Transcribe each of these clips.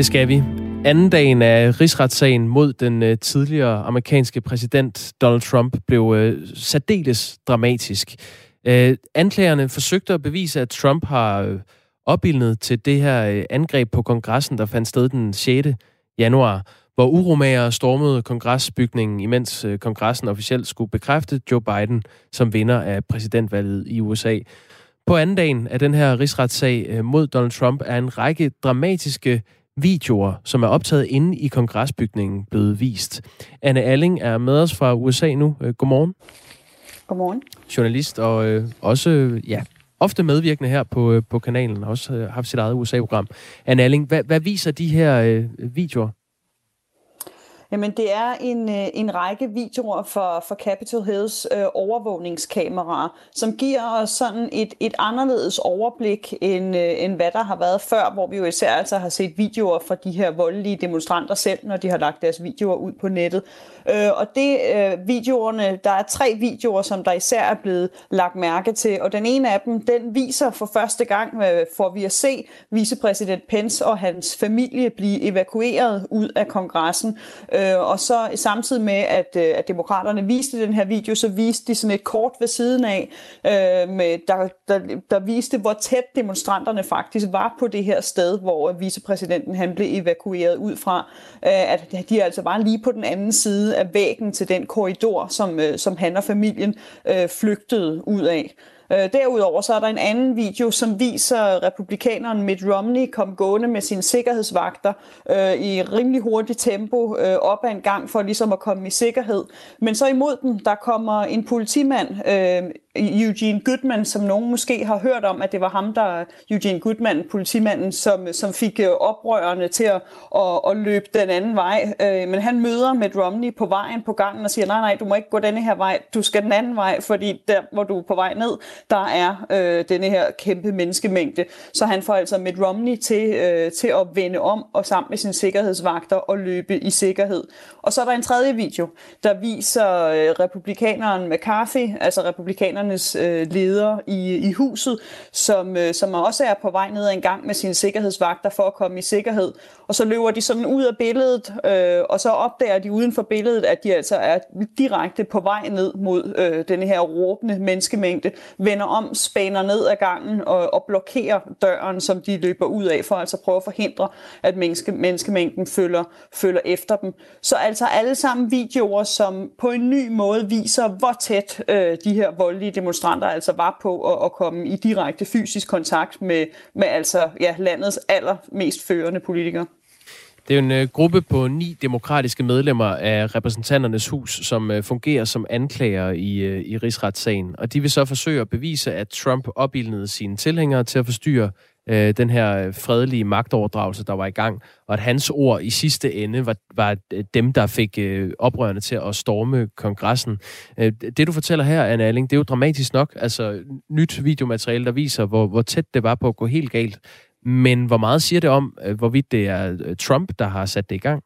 Det skal vi. Anden dagen af rigsretssagen mod den øh, tidligere amerikanske præsident Donald Trump blev øh, særdeles dramatisk. Øh, anklagerne forsøgte at bevise, at Trump har øh, opildnet til det her øh, angreb på kongressen, der fandt sted den 6. januar, hvor uromager stormede kongresbygningen, imens øh, kongressen officielt skulle bekræfte Joe Biden som vinder af præsidentvalget i USA. På anden dagen af den her rigsretssag øh, mod Donald Trump er en række dramatiske videoer, som er optaget inde i kongresbygningen, blevet vist. Anne Alling er med os fra USA nu. Øh, godmorgen. Godmorgen. Journalist og øh, også ja, ofte medvirkende her på, øh, på kanalen, har også øh, haft sit eget USA-program. Anne Alling, hvad, hvad viser de her øh, videoer? Jamen, det er en, øh, en række videoer for, for Capitol Hills øh, overvågningskameraer, som giver os sådan et, et anderledes overblik, end, øh, end hvad der har været før, hvor vi jo især altså har set videoer fra de her voldelige demonstranter selv, når de har lagt deres videoer ud på nettet. Øh, og det øh, videoerne, der er tre videoer, som der især er blevet lagt mærke til, og den ene af dem, den viser for første gang, øh, får vi at se vicepræsident Pence og hans familie blive evakueret ud af kongressen. Øh, og så samtidig med, at, øh, at demokraterne viste den her video, så viste de sådan et kort ved siden af, øh, med, der, der, der viste, hvor tæt demonstranterne faktisk var på det her sted, hvor vicepræsidenten han blev evakueret ud fra. Øh, at de altså var lige på den anden side af væggen til den korridor, som, øh, som han og familien øh, flygtede ud af. Øh, derudover så er der en anden video, som viser republikaneren Mitt Romney komme gående med sine sikkerhedsvagter øh, i rimelig hurtigt tempo øh, op ad en gang for ligesom at komme i sikkerhed. Men så imod dem, der kommer en politimand, øh, Eugene Goodman, som nogen måske har hørt om, at det var ham, der Eugene Goodman, politimanden, som, som fik øh, oprørerne til at, at, at løbe den anden vej. Øh, men han møder Mitt Romney på vejen på gangen og siger, nej, nej, du må ikke gå denne her vej, du skal den anden vej, fordi der, hvor du er på vej ned, der er øh, denne her kæmpe menneskemængde. Så han får altså Mitt Romney til, øh, til at vende om og sammen med sine sikkerhedsvagter og løbe i sikkerhed. Og så er der en tredje video, der viser øh, republikaneren McCarthy, altså republikanernes øh, leder i, i huset, som, øh, som også er på vej ned ad en gang med sine sikkerhedsvagter for at komme i sikkerhed. Og så løber de sådan ud af billedet, øh, og så opdager de uden for billedet, at de altså er direkte på vej ned mod øh, den her råbende menneskemængde, vender om, spaner ned ad gangen og, og blokerer døren, som de løber ud af, for altså prøve at forhindre, at menneske, menneskemængden følger, følger efter dem. Så altså alle sammen videoer, som på en ny måde viser, hvor tæt øh, de her voldelige demonstranter altså var på at, at komme i direkte fysisk kontakt med, med altså ja, landets allermest førende politikere. Det er en øh, gruppe på ni demokratiske medlemmer af repræsentanternes hus, som øh, fungerer som anklager i, øh, i rigsretssagen. Og de vil så forsøge at bevise, at Trump opildnede sine tilhængere til at forstyrre øh, den her øh, fredelige magtoverdragelse, der var i gang, og at hans ord i sidste ende var, var øh, dem, der fik øh, oprørende til at storme kongressen. Øh, det, du fortæller her, Anne Alling, det er jo dramatisk nok. Altså, nyt videomateriale, der viser, hvor, hvor tæt det var på at gå helt galt. Men hvor meget siger det om, øh, hvorvidt det er øh, Trump, der har sat det i gang?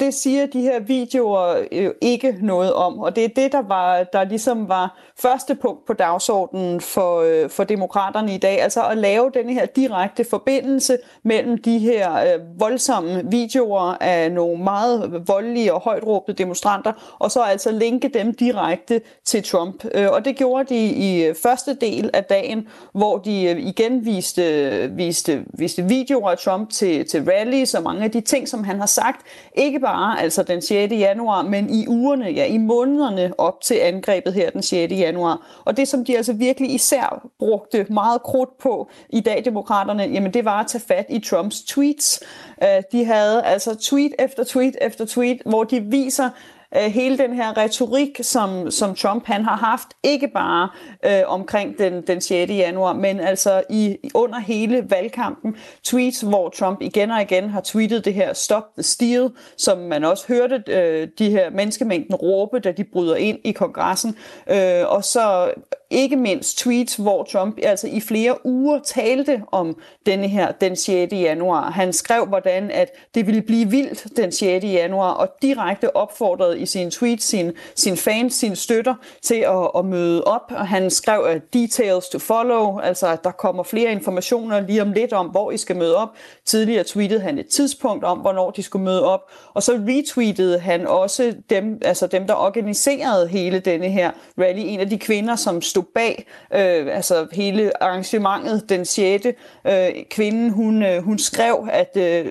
Det siger de her videoer jo ikke noget om, og det er det, der, var, der ligesom var første punkt på dagsordenen for, øh, for demokraterne i dag, altså at lave den her direkte forbindelse mellem de her øh, voldsomme videoer af nogle meget voldelige og højt råbte demonstranter, og så altså linke dem direkte til Trump. Øh, og det gjorde de i øh, første del af dagen, hvor de øh, igen viste, viste, viste videoer af Trump til, til rallies og mange af de ting, som han har sagt, ikke bare altså den 6. januar, men i ugerne, ja i månederne op til angrebet her den 6. januar. Og det, som de altså virkelig især brugte meget krudt på i dag, demokraterne, jamen det var at tage fat i Trumps tweets. Øh, de havde altså tweet efter tweet efter tweet, hvor de viser, øh, hele den her retorik, som, som Trump han har haft, ikke bare øh, omkring den, den 6. januar, men altså i, under hele valgkampen. Tweets, hvor Trump igen og igen har tweetet det her Stop the Steal, som man også hørte øh, de her menneskemængden råbe, da de bryder ind i kongressen. Øh, og så ikke mindst tweets, hvor Trump altså i flere uger talte om denne her den 6. januar. Han skrev, hvordan at det ville blive vildt den 6. januar, og direkte opfordrede i sine tweets sin, sin fans, sine støtter til at, at møde op. Og han skrev, at details to follow, altså at der kommer flere informationer lige om lidt om, hvor I skal møde op. Tidligere tweetede han et tidspunkt om, hvornår de skulle møde op, og så retweetede han også dem, altså dem der organiserede hele denne her rally. En af de kvinder, som stod bag øh, altså hele arrangementet den 6. Øh, kvinden, hun, øh, hun skrev, at øh,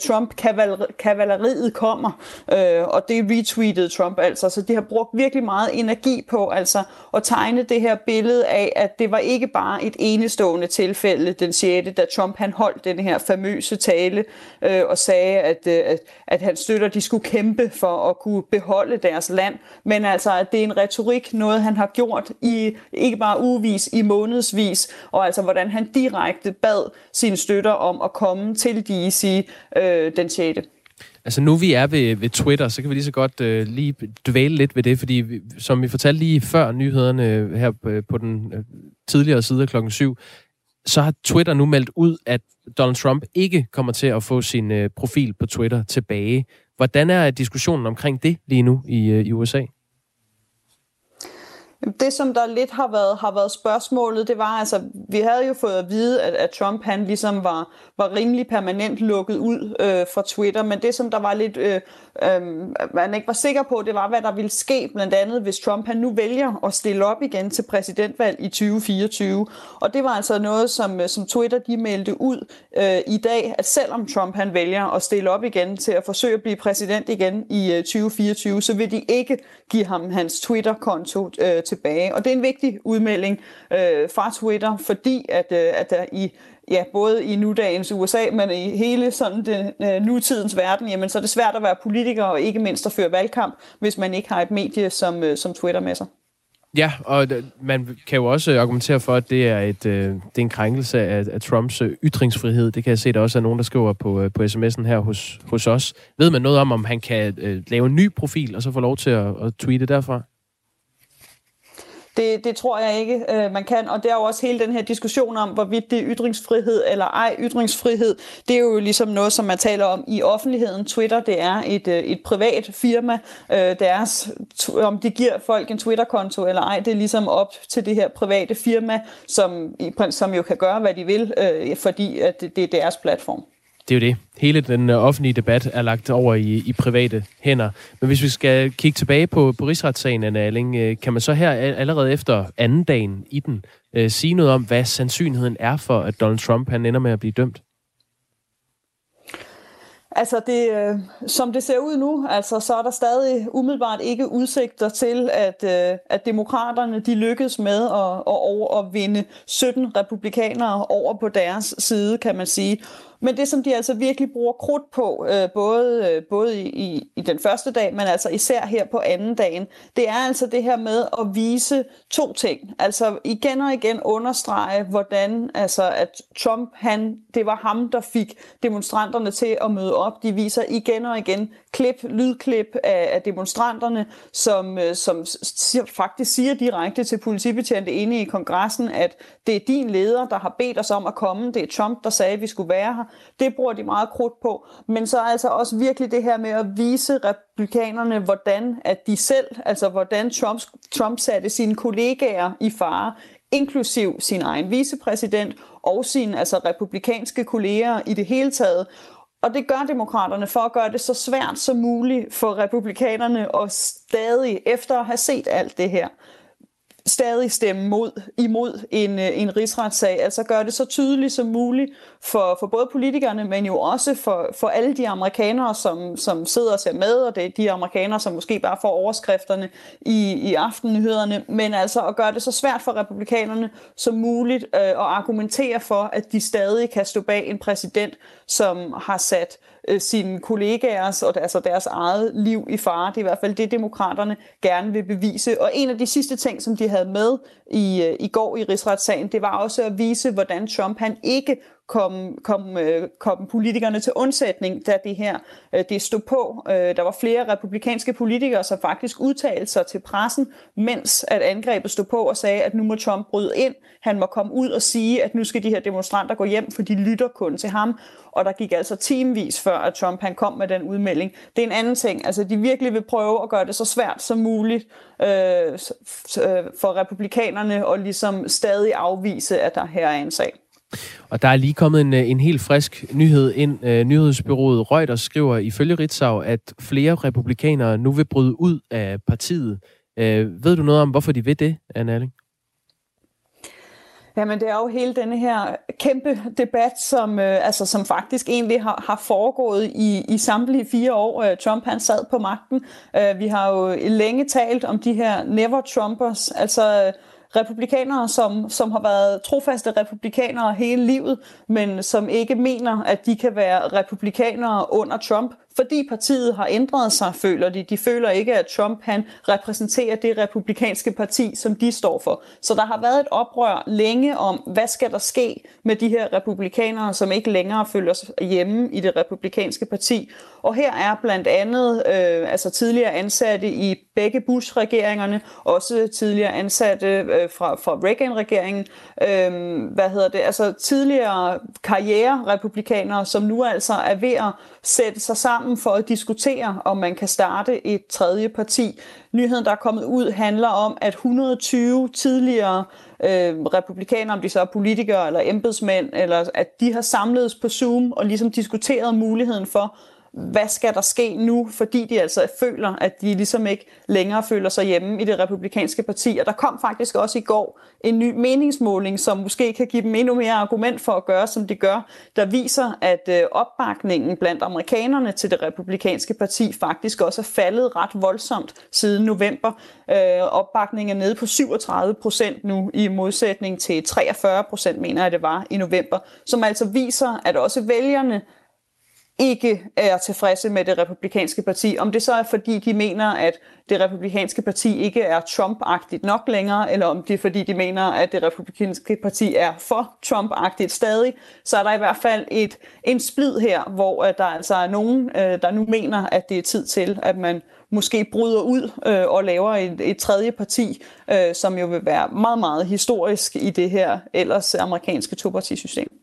Trump-kavaleriet kommer, øh, og det retweetede Trump altså. Så de har brugt virkelig meget energi på altså at tegne det her billede af, at det var ikke bare et enestående tilfælde den 6. da Trump han holdt den her famøse tale øh, og sagde, at, øh, at, at han støtter, at de skulle kæmpe for at kunne beholde deres land, men altså, at det er en retorik, noget han har gjort i ikke bare ugevis, i månedsvis, og altså, hvordan han direkte bad sine støtter om at komme til DC øh, den 6. Altså nu vi er ved, ved Twitter, så kan vi lige så godt øh, lige dvæle lidt ved det, fordi vi, som vi fortalte lige før nyhederne øh, her på, på den øh, tidligere side af klokken 7, så har Twitter nu meldt ud, at Donald Trump ikke kommer til at få sin øh, profil på Twitter tilbage. Hvordan er diskussionen omkring det lige nu i, øh, i USA? Det, som der lidt har været, har været spørgsmålet, det var altså, vi havde jo fået at vide, at, at Trump han ligesom var, var rimelig permanent lukket ud øh, fra Twitter, men det, som der var lidt, øh, øh, man ikke var sikker på, det var, hvad der ville ske, blandt andet, hvis Trump han nu vælger at stille op igen til præsidentvalg i 2024. Og det var altså noget, som, øh, som Twitter de meldte ud øh, i dag, at selvom Trump han vælger at stille op igen til at forsøge at blive præsident igen i øh, 2024, så vil de ikke give ham hans Twitter-konto øh, tilbage. Og det er en vigtig udmelding øh, fra Twitter, fordi at, øh, at der i ja, både i nudagens USA, men i hele sådan den, øh, nutidens verden, jamen, så er det svært at være politiker og ikke mindst at føre valgkamp, hvis man ikke har et medie som, øh, som Twitter med sig. Ja, og man kan jo også argumentere for, at det er, et, øh, det er en krænkelse af, af Trumps øh, ytringsfrihed. Det kan jeg se, der også er nogen, der skriver på, øh, på sms'en her hos, hos os. Ved man noget om, om han kan øh, lave en ny profil, og så få lov til at, at tweete derfra? Det, det tror jeg ikke, øh, man kan. Og det er jo også hele den her diskussion om, hvorvidt det er ytringsfrihed eller ej ytringsfrihed. Det er jo ligesom noget, som man taler om i offentligheden. Twitter, det er et, øh, et privat firma. Øh, deres, om de giver folk en Twitter-konto eller ej, det er ligesom op til det her private firma, som, som jo kan gøre, hvad de vil, øh, fordi at det, det er deres platform. Det er jo det. Hele den øh, offentlige debat er lagt over i, i private hænder. Men hvis vi skal kigge tilbage på, på rigsretssagen, Anna Alling, øh, kan man så her allerede efter anden dagen i den øh, sige noget om, hvad sandsynligheden er for, at Donald Trump han ender med at blive dømt? Altså, det, øh, som det ser ud nu, altså, så er der stadig umiddelbart ikke udsigter til, at, øh, at demokraterne de lykkes med at, at, at, at vinde 17 republikanere over på deres side, kan man sige. Men det, som de altså virkelig bruger krudt på, øh, både, øh, både i, i den første dag, men altså især her på anden dagen, det er altså det her med at vise to ting. Altså igen og igen understrege, hvordan altså, at Trump, han, det var ham, der fik demonstranterne til at møde op. De viser igen og igen klip, lydklip af, af demonstranterne, som, øh, som faktisk siger direkte til politibetjente inde i kongressen, at det er din leder, der har bedt os om at komme. Det er Trump, der sagde, at vi skulle være her. Det bruger de meget krudt på. Men så altså også virkelig det her med at vise republikanerne, hvordan at de selv, altså hvordan Trump, Trump satte sine kollegaer i fare, inklusiv sin egen vicepræsident og sine altså republikanske kolleger i det hele taget. Og det gør demokraterne for at gøre det så svært som muligt for republikanerne og stadig, efter at have set alt det her, stadig stemme mod, imod en, øh, en rigsretssag. Altså gøre det så tydeligt som muligt for, for både politikerne, men jo også for, for alle de amerikanere, som, som sidder og ser med, og det er de amerikanere, som måske bare får overskrifterne i, i aftennyhederne, men altså at gøre det så svært for republikanerne som muligt øh, at argumentere for, at de stadig kan stå bag en præsident, som har sat øh, Øh, sine kollegaers og altså deres eget liv i fare. Det er i hvert fald det, demokraterne gerne vil bevise. Og en af de sidste ting, som de havde med i, øh, i går i rigsretssagen, det var også at vise, hvordan Trump han ikke kom, kom, øh, kom politikerne til undsætning, da det her øh, det stod på. Øh, der var flere republikanske politikere, som faktisk udtalte sig til pressen, mens at angrebet stod på og sagde, at nu må Trump bryde ind. Han må komme ud og sige, at nu skal de her demonstranter gå hjem, for de lytter kun til ham. Og der gik altså timevis før, at Trump han kom med den udmelding. Det er en anden ting. Altså, de virkelig vil prøve at gøre det så svært som muligt øh, for republikanerne og ligesom stadig afvise, at der her er en sag. Og der er lige kommet en, øh, en helt frisk nyhed ind. Øh, nyhedsbyrået Reuters skriver ifølge Ritzau, at flere republikanere nu vil bryde ud af partiet. Øh, ved du noget om, hvorfor de vil det, Anne Erling? Jamen, det er jo hele denne her kæmpe debat, som, øh, altså, som faktisk egentlig har, har foregået i, i samtlige fire år, øh, Trump han sad på magten. Øh, vi har jo længe talt om de her never-Trumpers, altså republikanere, som, som har været trofaste republikanere hele livet, men som ikke mener, at de kan være republikanere under Trump, fordi partiet har ændret sig, føler de. De føler ikke, at Trump han repræsenterer det republikanske parti, som de står for. Så der har været et oprør længe om, hvad skal der ske med de her republikanere, som ikke længere føler sig hjemme i det republikanske parti. Og her er blandt andet øh, altså tidligere ansatte i begge Bush-regeringerne, også tidligere ansatte øh, fra, fra Reagan-regeringen, øh, hvad hedder det, altså tidligere karriere-republikanere, som nu altså er ved at sætte sig sammen for at diskutere, om man kan starte et tredje parti. Nyheden, der er kommet ud, handler om, at 120 tidligere øh, republikanere, om de så er politikere eller embedsmænd, eller at de har samledes på Zoom og ligesom diskuteret muligheden for, hvad skal der ske nu, fordi de altså føler, at de ligesom ikke længere føler sig hjemme i det republikanske parti. Og der kom faktisk også i går en ny meningsmåling, som måske kan give dem endnu mere argument for at gøre, som de gør, der viser, at øh, opbakningen blandt amerikanerne til det republikanske parti faktisk også er faldet ret voldsomt siden november. Øh, opbakningen er nede på 37 procent nu, i modsætning til 43 procent, mener jeg det var, i november, som altså viser, at også vælgerne ikke er tilfredse med det republikanske parti. Om det så er, fordi de mener, at det republikanske parti ikke er Trump-agtigt nok længere, eller om det er, fordi de mener, at det republikanske parti er for Trump-agtigt stadig, så er der i hvert fald et, en splid her, hvor øh, der altså er nogen, øh, der nu mener, at det er tid til, at man måske bryder ud øh, og laver et, et tredje parti, øh, som jo vil være meget, meget historisk i det her ellers amerikanske topartisystem.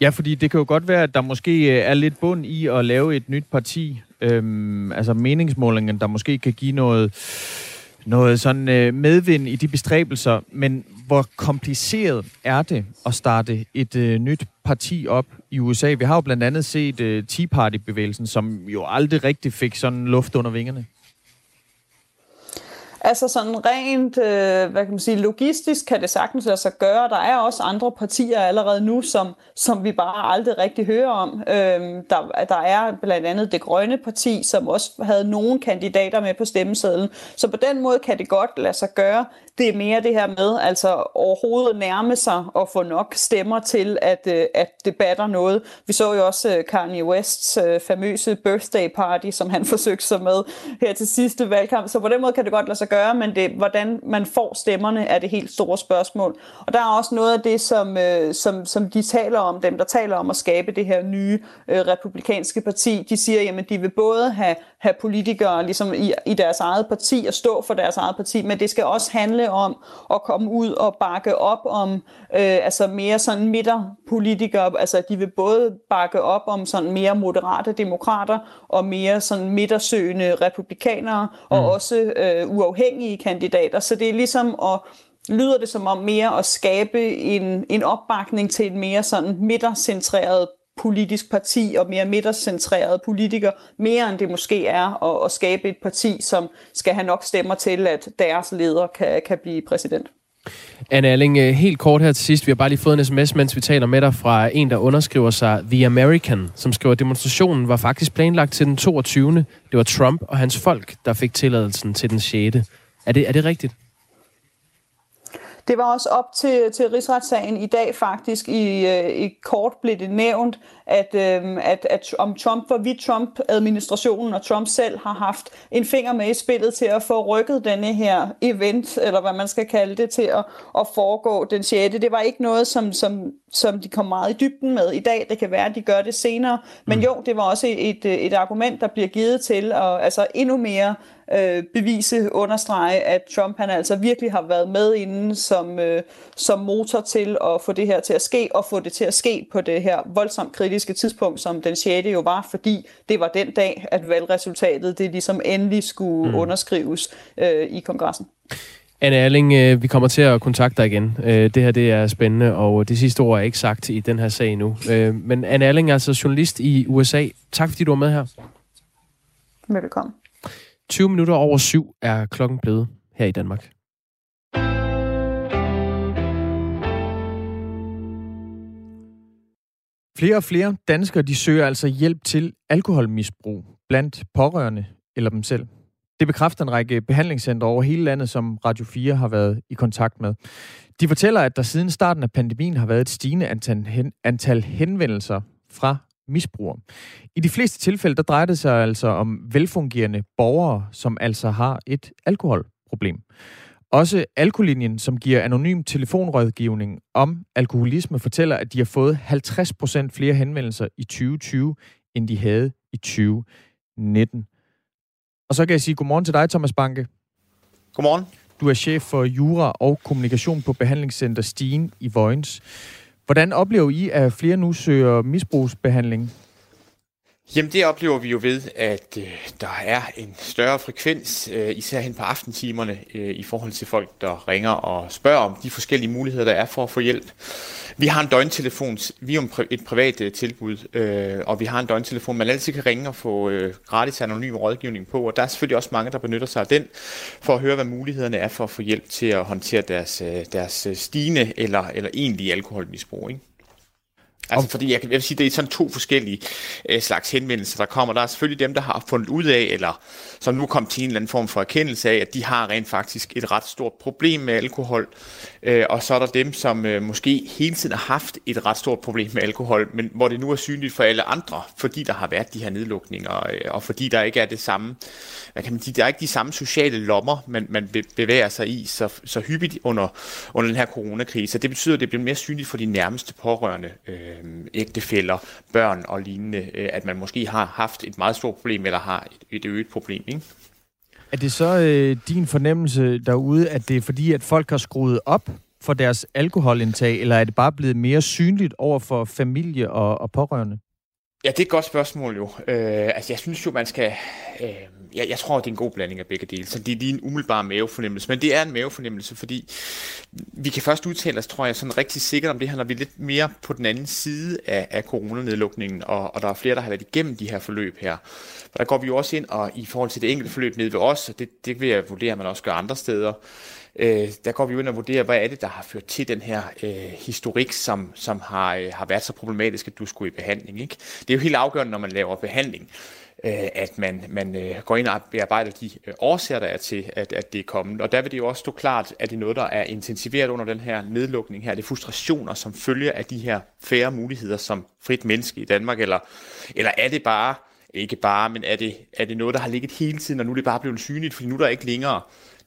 Ja, fordi det kan jo godt være, at der måske øh, er lidt bund i at lave et nyt parti. Øhm, altså meningsmålingen, der måske kan give noget, noget sådan øh, medvind i de bestræbelser. Men hvor kompliceret er det at starte et øh, nyt parti op i USA? Vi har jo blandt andet set øh, Tea Party-bevægelsen, som jo aldrig rigtig fik sådan luft under vingerne. Altså sådan rent, øh, hvad kan man sige, logistisk kan det sagtens lade sig gøre. Der er også andre partier allerede nu, som, som vi bare aldrig rigtig hører om. Øhm, der, der er blandt andet det grønne parti, som også havde nogle kandidater med på stemmesedlen. Så på den måde kan det godt lade sig gøre. Det er mere det her med altså overhovedet nærme sig og få nok stemmer til, at, øh, at det batter noget. Vi så jo også øh, Kanye Wests øh, famøse birthday party, som han forsøgte sig med her til sidste valgkamp. Så på den måde kan det godt lade sig gøre, men det, hvordan man får stemmerne er det helt store spørgsmål. Og der er også noget af det, som, øh, som, som de taler om, dem der taler om at skabe det her nye øh, republikanske parti. De siger, jamen de vil både have, have politikere ligesom i, i deres eget parti og stå for deres eget parti, men det skal også handle om at komme ud og bakke op om øh, altså mere sådan midterpolitikere. Altså de vil både bakke op om sådan mere moderate demokrater og mere sådan midtersøgende republikanere og mm. også øh, uafhængige kandidater. Så det er ligesom at lyder det som om mere at skabe en, en opbakning til et mere sådan midtercentreret politisk parti og mere midtercentreret politiker, mere end det måske er at, at skabe et parti, som skal have nok stemmer til, at deres leder kan, kan blive præsident. Anne Alling, øh, helt kort her til sidst. Vi har bare lige fået en sms, mens vi taler med dig fra en, der underskriver sig The American, som skriver, at demonstrationen var faktisk planlagt til den 22. Det var Trump og hans folk, der fik tilladelsen til den 6. Er det, er det rigtigt? Det var også op til, til rigsretssagen i dag faktisk. I, øh, i kort blev det nævnt, at, øh, at, at om Trump, hvorvidt Trump-administrationen og Trump selv har haft en finger med i spillet til at få rykket denne her event, eller hvad man skal kalde det, til at, at foregå den 6. Det var ikke noget, som, som, som de kom meget i dybden med i dag. Det kan være, at de gør det senere. Men mm. jo, det var også et, et argument, der bliver givet til at altså endnu mere øh, bevise, understrege, at Trump han altså virkelig har været med inden som, øh, som motor til at få det her til at ske, og få det til at ske på det her voldsomt kritiske tidspunkt, som den 6. jo var, fordi det var den dag, at valgresultatet det ligesom endelig skulle mm. underskrives øh, i kongressen. Anne Erling, øh, vi kommer til at kontakte dig igen. Øh, det her det er spændende, og det sidste ord er ikke sagt i den her sag nu. Øh, men Anne Erling er altså journalist i USA. Tak fordi du var med her. Velkommen. 20 minutter over syv er klokken blevet her i Danmark. Flere og flere danskere de søger altså hjælp til alkoholmisbrug blandt pårørende eller dem selv. Det bekræfter en række behandlingscentre over hele landet, som Radio 4 har været i kontakt med. De fortæller, at der siden starten af pandemien har været et stigende antal, hen, antal henvendelser fra misbrugere. I de fleste tilfælde, der drejer det sig altså om velfungerende borgere, som altså har et alkoholproblem. Også Alkolinjen, som giver anonym telefonrådgivning om alkoholisme, fortæller, at de har fået 50% flere henvendelser i 2020, end de havde i 2019. Og så kan jeg sige godmorgen til dig, Thomas Banke. Godmorgen. Du er chef for jura og kommunikation på behandlingscenter Stien i Vojens. Hvordan oplever I, at flere nu søger misbrugsbehandling? Jamen det oplever vi jo ved, at øh, der er en større frekvens, øh, især hen på aftentimerne, øh, i forhold til folk, der ringer og spørger om de forskellige muligheder, der er for at få hjælp. Vi har en døgntelefon, vi er et privat øh, tilbud, øh, og vi har en døgntelefon, man altid kan ringe og få øh, gratis anonym rådgivning på, og der er selvfølgelig også mange, der benytter sig af den, for at høre, hvad mulighederne er for at få hjælp til at håndtere deres, øh, deres øh, stigende eller, eller egentlige alkoholmisbrug. Ikke? Altså, fordi jeg, jeg vil sige, det er sådan to forskellige øh, slags henvendelser, der kommer. Der er selvfølgelig dem, der har fundet ud af, eller som nu kom til en eller anden form for erkendelse af, at de har rent faktisk et ret stort problem med alkohol. Øh, og så er der dem, som øh, måske hele tiden har haft et ret stort problem med alkohol, men hvor det nu er synligt for alle andre, fordi der har været de her nedlukninger, øh, og fordi der ikke er det samme, hvad kan man sige, der er ikke de samme sociale lommer, man, man bevæger sig i så, så hyppigt under, under den her coronakrise. Det betyder, at det bliver mere synligt for de nærmeste pårørende, øh, Øh, ægtefæller, børn og lignende, øh, at man måske har haft et meget stort problem, eller har et, et øget problem. Ikke? Er det så øh, din fornemmelse derude, at det er fordi, at folk har skruet op for deres alkoholindtag, eller er det bare blevet mere synligt over for familie og, og pårørende? Ja, det er et godt spørgsmål jo. Øh, altså, jeg synes jo, man skal... Øh, jeg, jeg tror, det er en god blanding af begge dele. Så det er lige en umiddelbar mavefornemmelse. Men det er en mavefornemmelse, fordi vi kan først udtale os, tror jeg, sådan rigtig sikkert om det her, når vi er lidt mere på den anden side af, af coronanedlukningen, og, og der er flere, der har været igennem de her forløb her. Og der går vi jo også ind, og i forhold til det enkelte forløb nede ved os, og det, det vil jeg vurdere, at man også gør andre steder, øh, der går vi jo ind og vurderer, hvad er det, der har ført til den her øh, historik, som, som har, øh, har været så problematisk, at du skulle i behandling. Ikke? Det er jo helt afgørende, når man laver behandling, øh, at man, man øh, går ind og bearbejder de øh, årsager, der er til, at, at det er kommet. Og der vil det jo også stå klart, at det er noget, der er intensiveret under den her nedlukning her. Det er frustrationer, som følger af de her færre muligheder som frit menneske i Danmark, eller, eller er det bare ikke bare, men er det, er det noget, der har ligget hele tiden, og nu er det bare blevet synligt, fordi nu er der ikke længere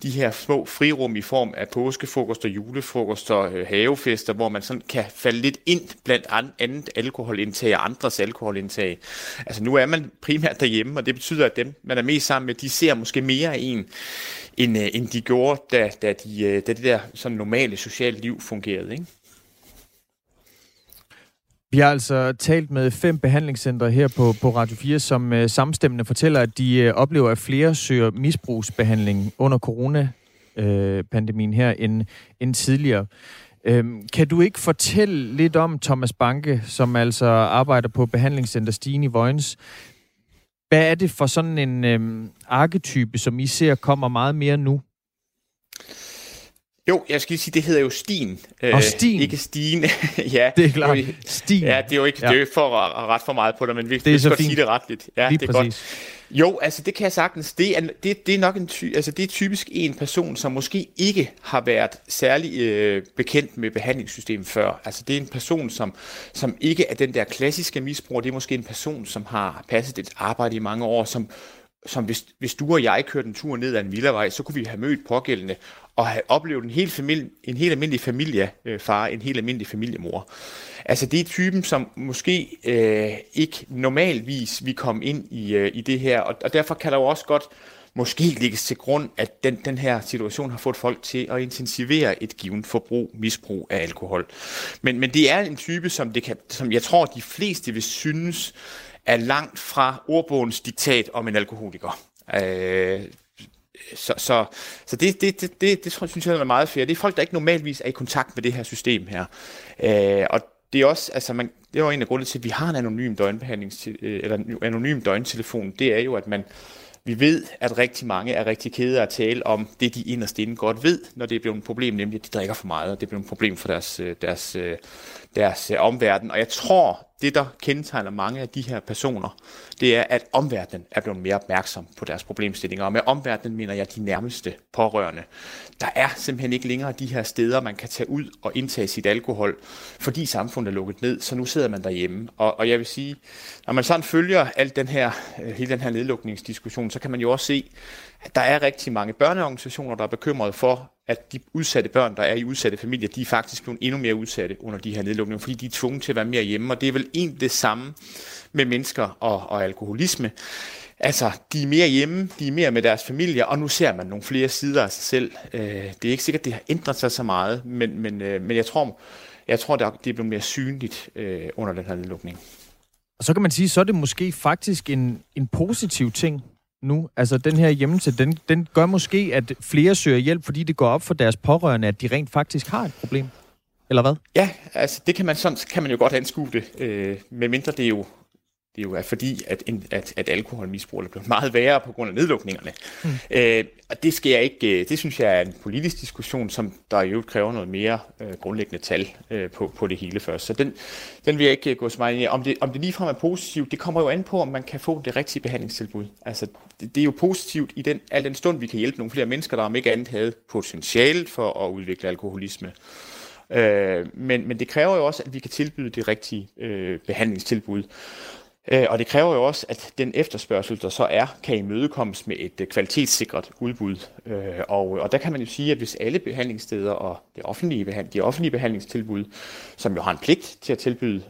de her små frirum i form af påskefrokoster, julefrokoster, øh, havefester, hvor man sådan kan falde lidt ind blandt andet alkoholindtag og andres alkoholindtag. Altså nu er man primært derhjemme, og det betyder, at dem, man er mest sammen med, de ser måske mere af en, end, øh, end de gjorde, da, da, de, øh, da det der sådan normale sociale liv fungerede. Ikke? Vi har altså talt med fem behandlingscentre her på, på Radio 4, som øh, samstemmende fortæller, at de øh, oplever, at flere søger misbrugsbehandling under coronapandemien øh, her end, end tidligere. Øhm, kan du ikke fortælle lidt om Thomas Banke, som altså arbejder på behandlingscenter Stine i Vojens? Hvad er det for sådan en uh, arketype, som I ser kommer meget mere nu? Jo, jeg skal lige sige, det hedder jo Stien. Og Stien? Ikke Stien. ja, det er klart. Stien. Ja, det er jo ikke ja. det er for at ret for meget på dig, men vi, det er vi skal sige det retligt. Ja, lige det er præcis. godt. Jo, altså det kan jeg sagtens. Det er, det, det er nok en ty, altså det er typisk en person, som måske ikke har været særlig øh, bekendt med behandlingssystemet før. Altså det er en person, som, som ikke er den der klassiske misbruger. Det er måske en person, som har passet et arbejde i mange år, som som hvis, hvis du og jeg kørte en tur ned ad en villavej, så kunne vi have mødt pågældende og have oplevet en helt, familie, en helt almindelig familiefar, øh, en helt almindelig familiemor. Altså det er typen, som måske øh, ikke normalvis vi komme ind i, øh, i det her, og, og derfor kan der jo også godt måske lægges til grund, at den, den her situation har fået folk til at intensivere et givet forbrug, misbrug af alkohol. Men, men det er en type, som, det kan, som jeg tror, de fleste vil synes er langt fra ordbogens diktat om en alkoholiker. Øh, så, så, så det, det, det, det, det tror synes jeg er meget fair. Det er folk, der ikke normalvis er i kontakt med det her system her. Øh, og det er også, altså man, det er jo en af grundene til, at vi har en anonym døgnbehandlings, øh, eller en anonym døgntelefon. Det er jo, at man, vi ved, at rigtig mange er rigtig kede af at tale om det, de inderst inde godt ved, når det bliver et problem, nemlig at de drikker for meget, og det bliver et problem for deres, øh, deres, øh, deres, deres omverden. Og jeg tror, det, der kendetegner mange af de her personer, det er, at omverdenen er blevet mere opmærksom på deres problemstillinger. Og med omverdenen mener jeg de nærmeste pårørende. Der er simpelthen ikke længere de her steder, man kan tage ud og indtage sit alkohol, fordi samfundet er lukket ned, så nu sidder man derhjemme. Og, og jeg vil sige, når man sådan følger alt den her, øh, hele den her nedlukningsdiskussion, så kan man jo også se, at der er rigtig mange børneorganisationer, der er bekymrede for, at de udsatte børn, der er i udsatte familier, de er faktisk blevet endnu mere udsatte under de her nedlukninger, fordi de er tvunget til at være mere hjemme, og det er vel egentlig det samme med mennesker og, og alkoholisme. Altså, de er mere hjemme, de er mere med deres familie, og nu ser man nogle flere sider af sig selv. Øh, det er ikke sikkert, at det har ændret sig så meget, men, men, øh, men jeg tror, jeg tror det er blevet mere synligt øh, under den her nedlukning. Og så kan man sige, så er det måske faktisk en, en positiv ting, nu? Altså den her hjemmelse, den, den gør måske, at flere søger hjælp, fordi det går op for deres pårørende, at de rent faktisk har et problem. Eller hvad? Ja, altså det kan man, sådan, kan man jo godt anskue det, øh, medmindre det er jo det jo er fordi, at, at, at alkoholmisbrug er blevet meget værre på grund af nedlukningerne. Mm. Øh, og det skal jeg ikke, øh, det synes jeg er en politisk diskussion, som der øvrigt kræver noget mere øh, grundlæggende tal øh, på, på det hele først. Så den, den vil jeg ikke gå så meget ind i. Om det, om det ligefrem er positivt, det kommer jo an på, om man kan få det rigtige behandlingstilbud. Altså, det, det er jo positivt i den, al den stund, vi kan hjælpe nogle flere mennesker, der om ikke andet havde potentiale for at udvikle alkoholisme. Øh, men, men det kræver jo også, at vi kan tilbyde det rigtige øh, behandlingstilbud. Øh, og det kræver jo også, at den efterspørgsel, der så er, kan imødekommes med et øh, kvalitetssikret udbud. Øh, og, og der kan man jo sige, at hvis alle behandlingssteder og det offentlige, de offentlige behandlingstilbud, som jo har en pligt til at tilbyde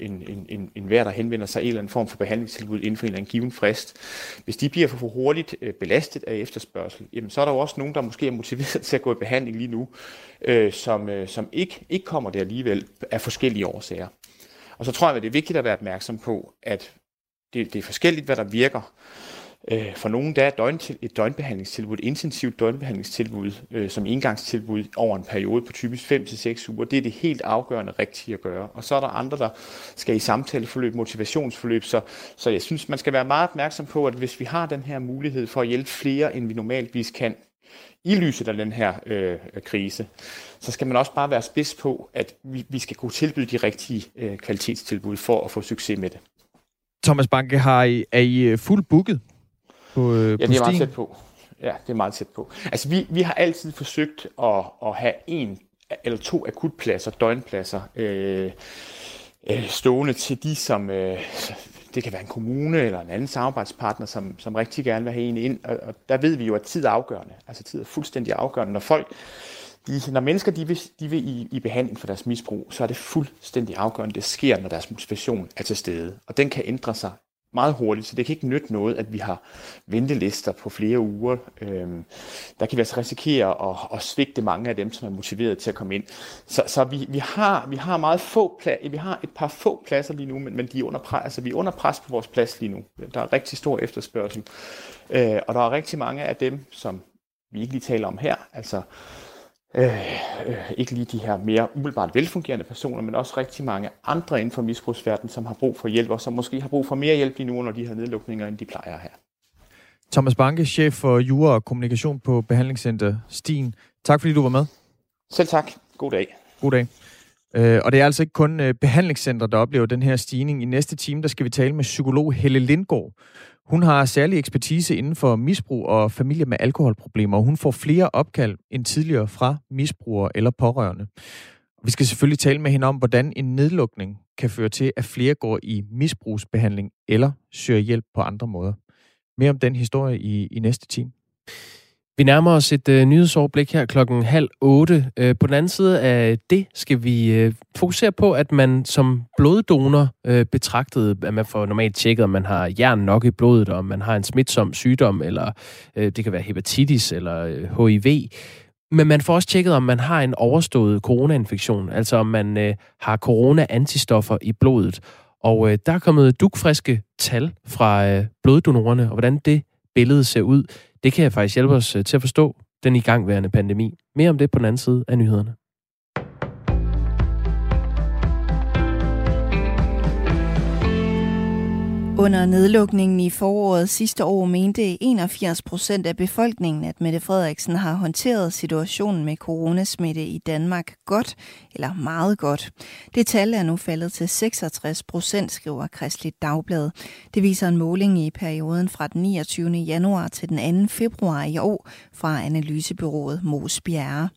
en, en, en, en hver, der henvender sig i en eller anden form for behandlingstilbud inden for en eller anden given frist, hvis de bliver for hurtigt belastet af efterspørgsel, jamen så er der jo også nogen, der måske er motiveret til at gå i behandling lige nu, som, som ikke, ikke kommer der alligevel af forskellige årsager. Og så tror jeg, at det er vigtigt at være opmærksom på, at det, det er forskelligt, hvad der virker. Øh, for nogen der er døgn, et døgnbehandlingstilbud, et intensivt døgnbehandlingstilbud, øh, som engangstilbud over en periode på typisk 5-6 uger, det er det helt afgørende rigtige at gøre. Og så er der andre, der skal i samtaleforløb, motivationsforløb, så, så jeg synes, man skal være meget opmærksom på, at hvis vi har den her mulighed for at hjælpe flere, end vi normaltvis kan, i lyset af den her øh, krise, så skal man også bare være spids på, at vi, vi skal kunne tilbyde de rigtige øh, kvalitetstilbud for at få succes med det. Thomas Banke, har I, er I øh, fuld booket på, øh, Ja, det er meget tæt på. Ja, det er meget tæt på. Altså, vi, vi har altid forsøgt at, at have en eller to akutpladser, døgnpladser, øh, øh, stående til de, som øh, det kan være en kommune eller en anden samarbejdspartner, som, som rigtig gerne vil have en ind. Og, og der ved vi jo, at tid er afgørende. Altså tid er fuldstændig afgørende. Når folk, de, når mennesker de vil, de vil i, i behandling for deres misbrug, så er det fuldstændig afgørende, det sker, når deres motivation er til stede. Og den kan ændre sig meget hurtigt, så det kan ikke nytte noget, at vi har ventelister på flere uger. Øhm, der kan vi altså risikere at, at svigte mange af dem, som er motiveret til at komme ind. Så, så vi, vi, har, vi har meget få pla- vi har et par få pladser lige nu, men, men de er under pres, altså, vi er under pres på vores plads lige nu. Der er rigtig stor efterspørgsel. Øh, og der er rigtig mange af dem, som vi ikke lige taler om her, altså øh, øh, ikke lige de her mere umiddelbart velfungerende personer, men også rigtig mange andre inden for misbrugsverdenen, som har brug for hjælp, og som måske har brug for mere hjælp lige nu under de her nedlukninger, end de plejer her. Thomas Banke, chef for jura og kommunikation på Behandlingscenter Stien. Tak fordi du var med. Selv tak. God dag. God dag. Øh, og det er altså ikke kun øh, behandlingscenter, der oplever den her stigning. I næste time, der skal vi tale med psykolog Helle Lindgaard. Hun har særlig ekspertise inden for misbrug og familie med alkoholproblemer, og hun får flere opkald end tidligere fra misbrugere eller pårørende. Vi skal selvfølgelig tale med hende om, hvordan en nedlukning kan føre til, at flere går i misbrugsbehandling eller søger hjælp på andre måder. Mere om den historie i, i næste time. Vi nærmer os et øh, nyhedsoverblik her klokken halv otte. Øh, på den anden side af det skal vi øh, fokusere på, at man som bloddonor øh, betragtet, at man får normalt tjekket, om man har jern nok i blodet, om man har en smitsom sygdom, eller øh, det kan være hepatitis eller øh, HIV. Men man får også tjekket, om man har en overstået coronainfektion, altså om man øh, har corona-antistoffer i blodet. Og øh, der er kommet dukfriske tal fra øh, bloddonorerne, og hvordan det billede ser ud. Det kan faktisk hjælpe os øh, til at forstå den igangværende pandemi. Mere om det på den anden side af nyhederne. Under nedlukningen i foråret sidste år mente 81 procent af befolkningen, at Mette Frederiksen har håndteret situationen med coronasmitte i Danmark godt eller meget godt. Det tal er nu faldet til 66 procent, skriver Kristeligt Dagblad. Det viser en måling i perioden fra den 29. januar til den 2. februar i år fra analysebyrået Mos Bjerre.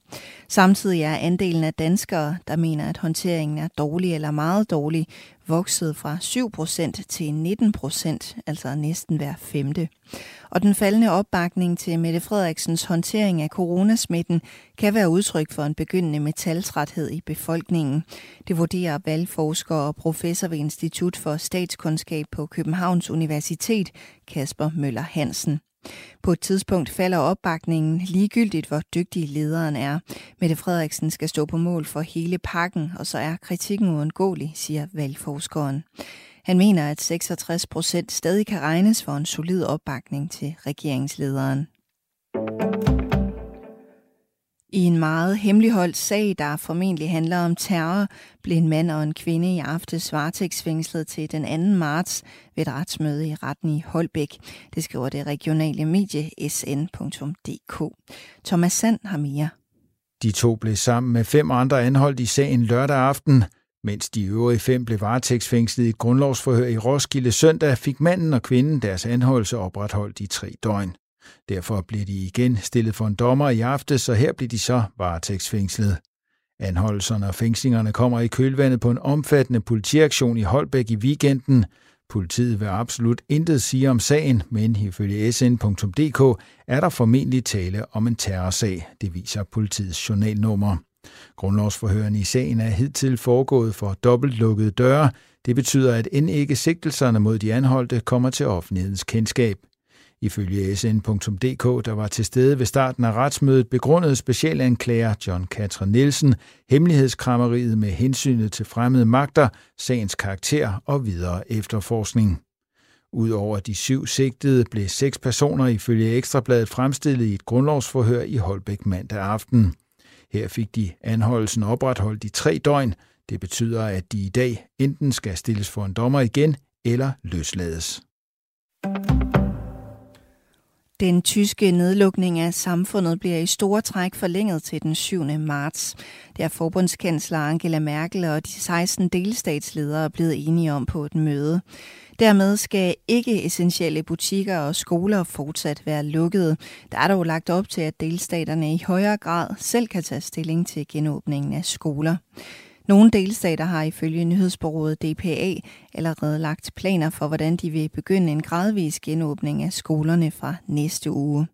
Samtidig er andelen af danskere, der mener, at håndteringen er dårlig eller meget dårlig, vokset fra 7% til 19%, altså næsten hver femte. Og den faldende opbakning til Mette Frederiksens håndtering af coronasmitten kan være udtryk for en begyndende metaltræthed i befolkningen. Det vurderer valgforsker og professor ved Institut for Statskundskab på Københavns Universitet, Kasper Møller Hansen. På et tidspunkt falder opbakningen ligegyldigt, hvor dygtig lederen er. Mette Frederiksen skal stå på mål for hele pakken, og så er kritikken uundgåelig, siger valgforskeren. Han mener, at 66 procent stadig kan regnes for en solid opbakning til regeringslederen. I en meget hemmeligholdt sag, der formentlig handler om terror, blev en mand og en kvinde i aftes varetægtsfængslet til den 2. marts ved et retsmøde i retten i Holbæk. Det skriver det regionale medie sn.dk. Thomas Sand har mere. De to blev sammen med fem andre anholdt i sagen lørdag aften. Mens de øvrige fem blev varetægtsfængslet i et grundlovsforhør i Roskilde søndag, fik manden og kvinden deres anholdelse opretholdt i tre døgn. Derfor blev de igen stillet for en dommer i aften, så her blev de så varetægtsfængslet. Anholdelserne og fængslingerne kommer i kølvandet på en omfattende politiaktion i Holbæk i weekenden. Politiet vil absolut intet sige om sagen, men ifølge sn.dk er der formentlig tale om en terrorsag, det viser politiets journalnummer. Grundlovsforhørene i sagen er hidtil foregået for dobbeltlukkede døre. Det betyder, at end ikke sigtelserne mod de anholdte kommer til offentlighedens kendskab. Ifølge sn.dk, der var til stede ved starten af retsmødet, begrundede specialanklager John Katrin Nielsen hemmelighedskrammeriet med hensynet til fremmede magter, sagens karakter og videre efterforskning. Udover de syv sigtede blev seks personer ifølge Ekstrabladet fremstillet i et grundlovsforhør i Holbæk mandag aften. Her fik de anholdelsen opretholdt i tre døgn. Det betyder, at de i dag enten skal stilles for en dommer igen eller løslades. Den tyske nedlukning af samfundet bliver i store træk forlænget til den 7. marts. Det er forbundskansler Angela Merkel og de 16 delstatsledere blevet enige om på et møde. Dermed skal ikke essentielle butikker og skoler fortsat være lukkede. Der er dog lagt op til, at delstaterne i højere grad selv kan tage stilling til genåbningen af skoler. Nogle delstater har ifølge nyhedsbureauet DPA allerede lagt planer for, hvordan de vil begynde en gradvis genåbning af skolerne fra næste uge.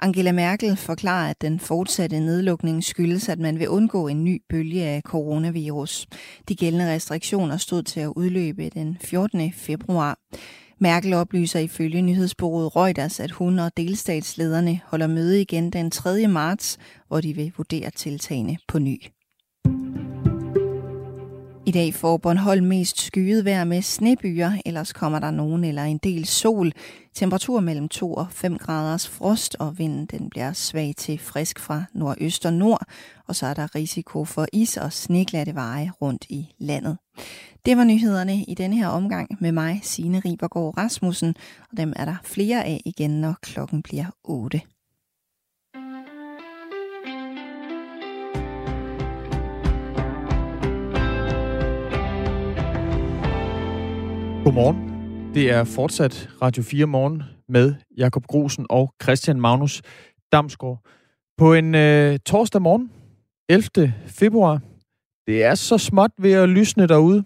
Angela Merkel forklarer, at den fortsatte nedlukning skyldes, at man vil undgå en ny bølge af coronavirus. De gældende restriktioner stod til at udløbe den 14. februar. Merkel oplyser ifølge nyhedsbureauet Reuters, at hun og delstatslederne holder møde igen den 3. marts, hvor de vil vurdere tiltagene på ny. I dag får Bornholm mest skyet vejr med snebyer, ellers kommer der nogen eller en del sol. Temperatur mellem 2 og 5 graders frost, og vinden den bliver svag til frisk fra nordøst og nord, og så er der risiko for is og sneglatte veje rundt i landet. Det var nyhederne i denne her omgang med mig, Signe Ribergaard Rasmussen, og dem er der flere af igen, når klokken bliver 8. Godmorgen. Det er fortsat Radio 4 morgen med Jakob Grosen og Christian Magnus Damsgaard. På en øh, torsdag morgen, 11. februar. Det er så småt ved at lysne derude.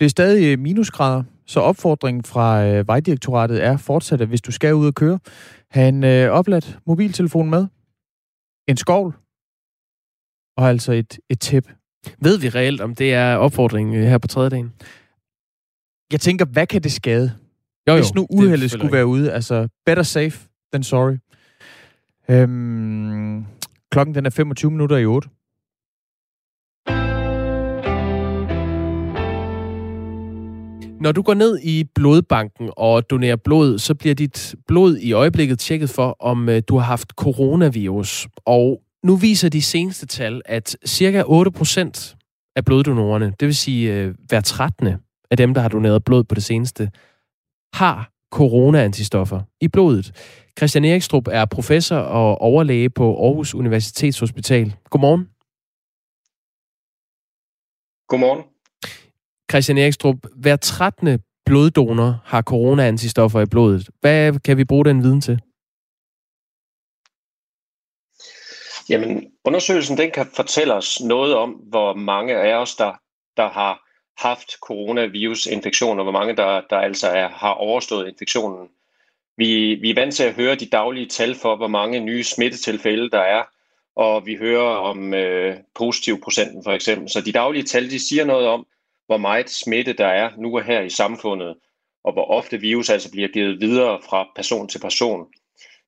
Det er stadig øh, minusgrader, så opfordringen fra øh, Vejdirektoratet er fortsat, at hvis du skal ud og køre, have en øh, opladt mobiltelefon med, en skovl og altså et, et tæp. Ved vi reelt, om det er opfordringen øh, her på tredje dagen? Jeg tænker, hvad kan det skade? Jo, jo, Hvis nu uheldet skulle ikke. være ude, altså better safe than sorry. Øhm, klokken den er 25 minutter i 8. Når du går ned i blodbanken og donerer blod, så bliver dit blod i øjeblikket tjekket for, om øh, du har haft coronavirus. Og nu viser de seneste tal, at cirka 8% af bloddonorerne, det vil sige øh, hver 13. af dem, der har doneret blod på det seneste, har corona-antistoffer i blodet. Christian Erikstrup er professor og overlæge på Aarhus Universitetshospital. Godmorgen. Godmorgen. Christian Erikstrup, hver 13. bloddonor har corona-antistoffer i blodet. Hvad kan vi bruge den viden til? Jamen, undersøgelsen den kan fortælle os noget om, hvor mange af os, der, der har haft coronavirusinfektion, og hvor mange, der, der altså er, har overstået infektionen. Vi, vi er vant til at høre de daglige tal for, hvor mange nye smittetilfælde der er, og vi hører om øh, positiv procenten for eksempel. Så de daglige tal, de siger noget om, hvor meget smitte der er nu og her i samfundet, og hvor ofte virus altså bliver givet videre fra person til person.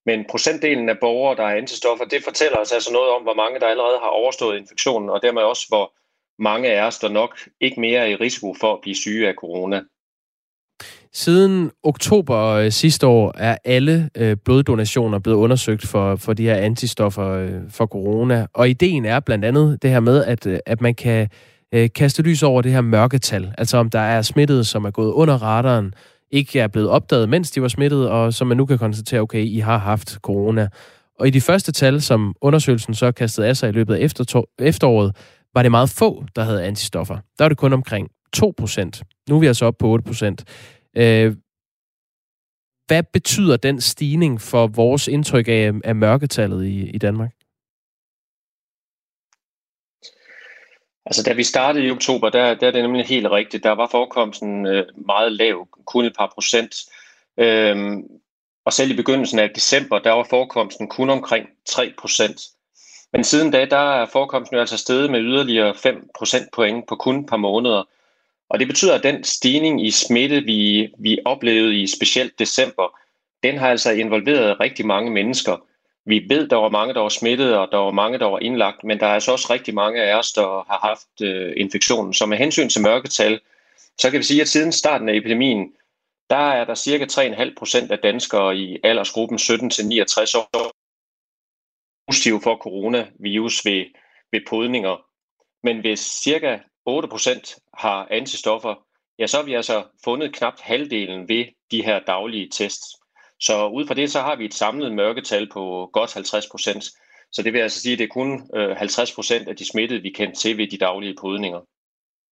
Men procentdelen af borgere, der har antistoffer, det fortæller os altså noget om, hvor mange der allerede har overstået infektionen, og dermed også, hvor mange af os, der nok ikke mere er i risiko for at blive syge af corona. Siden oktober øh, sidste år er alle øh, bloddonationer blevet undersøgt for, for de her antistoffer øh, for corona. Og ideen er blandt andet det her med, at, øh, at man kan øh, kaste lys over det her mørketal. Altså om der er smittede, som er gået under radaren, ikke er blevet opdaget, mens de var smittet, og som man nu kan konstatere, okay, I har haft corona. Og i de første tal, som undersøgelsen så kastede af sig i løbet af efteråret, var det meget få, der havde antistoffer. Der var det kun omkring 2%. Nu er vi altså oppe på 8%. Øh, hvad betyder den stigning for vores indtryk af, af mørketallet i, i Danmark? Altså, da vi startede i oktober, der, der er det nemlig helt rigtigt. Der var forekomsten øh, meget lav, kun et par procent. Øhm, og selv i begyndelsen af december, der var forekomsten kun omkring 3 procent. Men siden da, der er forekomsten jo altså steget med yderligere 5 procentpoint på kun et par måneder. Og det betyder, at den stigning i smitte, vi, vi oplevede i specielt december, den har altså involveret rigtig mange mennesker. Vi ved, der var mange, der var smittet, og der var mange, der var indlagt, men der er altså også rigtig mange af os, der har haft øh, infektionen. Så med hensyn til mørketal, så kan vi sige, at siden starten af epidemien, der er der cirka 3,5 procent af danskere i aldersgruppen 17-69 år positive for coronavirus ved, ved podninger. Men hvis cirka 8% har antistoffer, ja, så har vi altså fundet knap halvdelen ved de her daglige tests. Så ud fra det, så har vi et samlet mørketal på godt 50%. Så det vil altså sige, at det er kun øh, 50% af de smittede, vi kendte til ved de daglige podninger.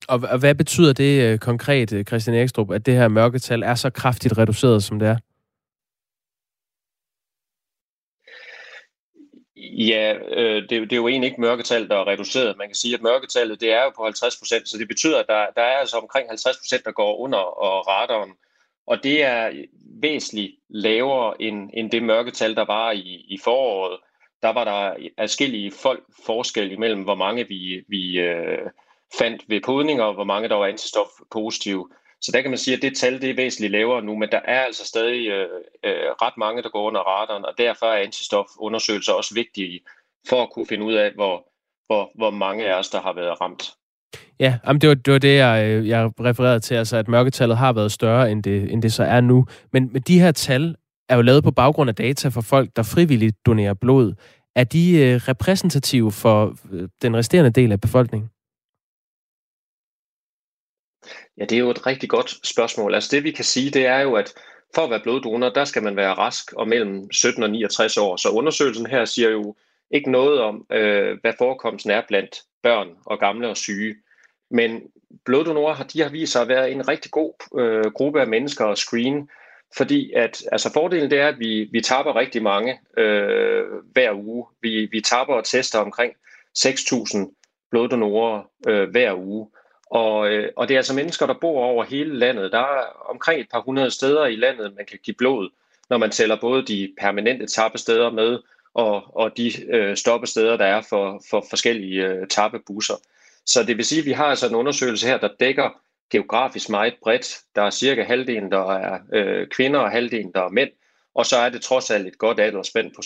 Og hvad betyder det øh, konkret, øh, Christian Ekstrup, at det her mørketal er så kraftigt reduceret, som det er? Ja, øh, det, det er jo egentlig ikke mørketal, der er reduceret. Man kan sige, at mørketallet det er jo på 50 procent, så det betyder, at der, der er altså omkring 50 procent, der går under og radaren. Og det er væsentligt lavere end, end det mørketal, der var i, i foråret. Der var der adskillige folk forskel imellem, hvor mange vi, vi øh, fandt ved podninger, og hvor mange der var antistofpositive. positive. Så der kan man sige, at det tal det er væsentligt lavere nu, men der er altså stadig øh, øh, ret mange, der går under radaren, og derfor er antistofundersøgelser også vigtige for at kunne finde ud af, hvor, hvor, hvor mange af os, der har været ramt. Ja, jamen det, var, det var det, jeg, øh, jeg refererede til, altså at mørketallet har været større, end det, end det så er nu. Men, men de her tal er jo lavet på baggrund af data for folk, der frivilligt donerer blod. Er de øh, repræsentative for øh, den resterende del af befolkningen? Ja, det er jo et rigtig godt spørgsmål. Altså det vi kan sige, det er jo, at for at være bloddonor, der skal man være rask og mellem 17 og 69 år. Så undersøgelsen her siger jo ikke noget om, øh, hvad forekomsten er blandt børn og gamle og syge. Men bloddonorer har, de har vist sig at være en rigtig god øh, gruppe af mennesker at screen, fordi at, altså fordelen det er, at vi, vi taber rigtig mange øh, hver uge. Vi, vi taber og tester omkring 6.000 bloddonorer øh, hver uge. Og, øh, og det er altså mennesker, der bor over hele landet. Der er omkring et par hundrede steder i landet, man kan give blod, når man tæller både de permanente tappesteder med, og, og de øh, stoppesteder, der er for, for forskellige øh, tappebusser. Så det vil sige, at vi har altså en undersøgelse her, der dækker geografisk meget bredt. Der er cirka halvdelen, der er øh, kvinder, og halvdelen, der er mænd. Og så er det trods alt et godt aldersspænd på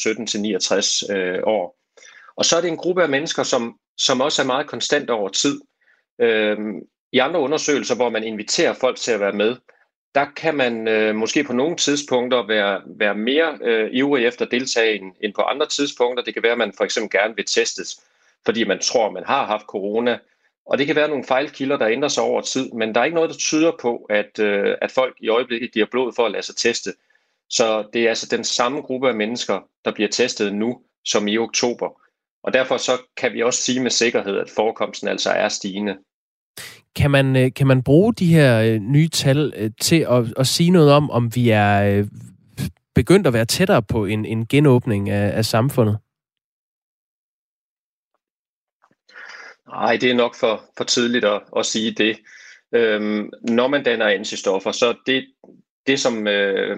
17-69 øh, år. Og så er det en gruppe af mennesker, som, som også er meget konstant over tid. Øh, I andre undersøgelser, hvor man inviterer folk til at være med, der kan man øh, måske på nogle tidspunkter være, være mere øh, ivrig efter at deltage end, end på andre tidspunkter. Det kan være, at man for eksempel gerne vil testes, fordi man tror, man har haft corona. Og det kan være nogle fejlkilder, der ændrer sig over tid, men der er ikke noget, der tyder på, at, øh, at folk i øjeblikket giver blod for at lade sig teste. Så det er altså den samme gruppe af mennesker, der bliver testet nu, som i oktober. Og derfor så kan vi også sige med sikkerhed, at forekomsten altså er stigende. Kan man, øh, kan man bruge de her øh, nye tal øh, til at, at sige noget om, om vi er begyndt at være tættere på en, en genåbning af, af samfundet? Nej, det er nok for, for tidligt at, at sige det. Øhm, når man danner antistoffer, så det, det som, øh,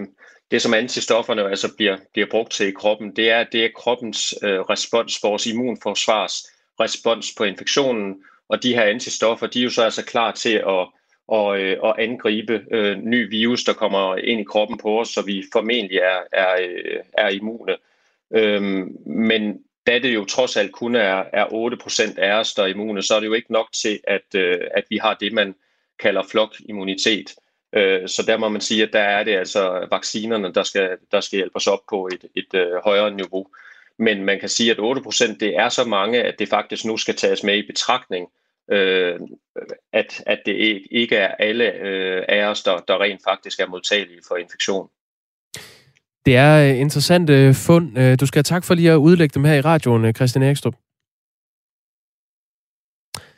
det som antistofferne altså bliver, bliver brugt til i kroppen, det er, det er kroppens øh, respons, vores immunforsvars respons på infektionen, og de her antistoffer, de er jo så altså klar til at, at, øh, at angribe øh, ny virus, der kommer ind i kroppen på os, så vi formentlig er, er, øh, er immune. Øhm, men da det jo trods alt kun er, er 8% af os, der er immune, så er det jo ikke nok til, at, øh, at vi har det, man kalder flokimmunitet. Øh, så der må man sige, at der er det altså vaccinerne, der skal, der skal hjælpe os op på et, et øh, højere niveau. Men man kan sige, at 8% det er så mange, at det faktisk nu skal tages med i betragtning, øh, at, at det ikke er alle øh, af os, der, der rent faktisk er modtagelige for infektion. Det er øh, interessante øh, fund. Du skal have tak for lige at udlægge dem her i radioen, Christian Erikstrup.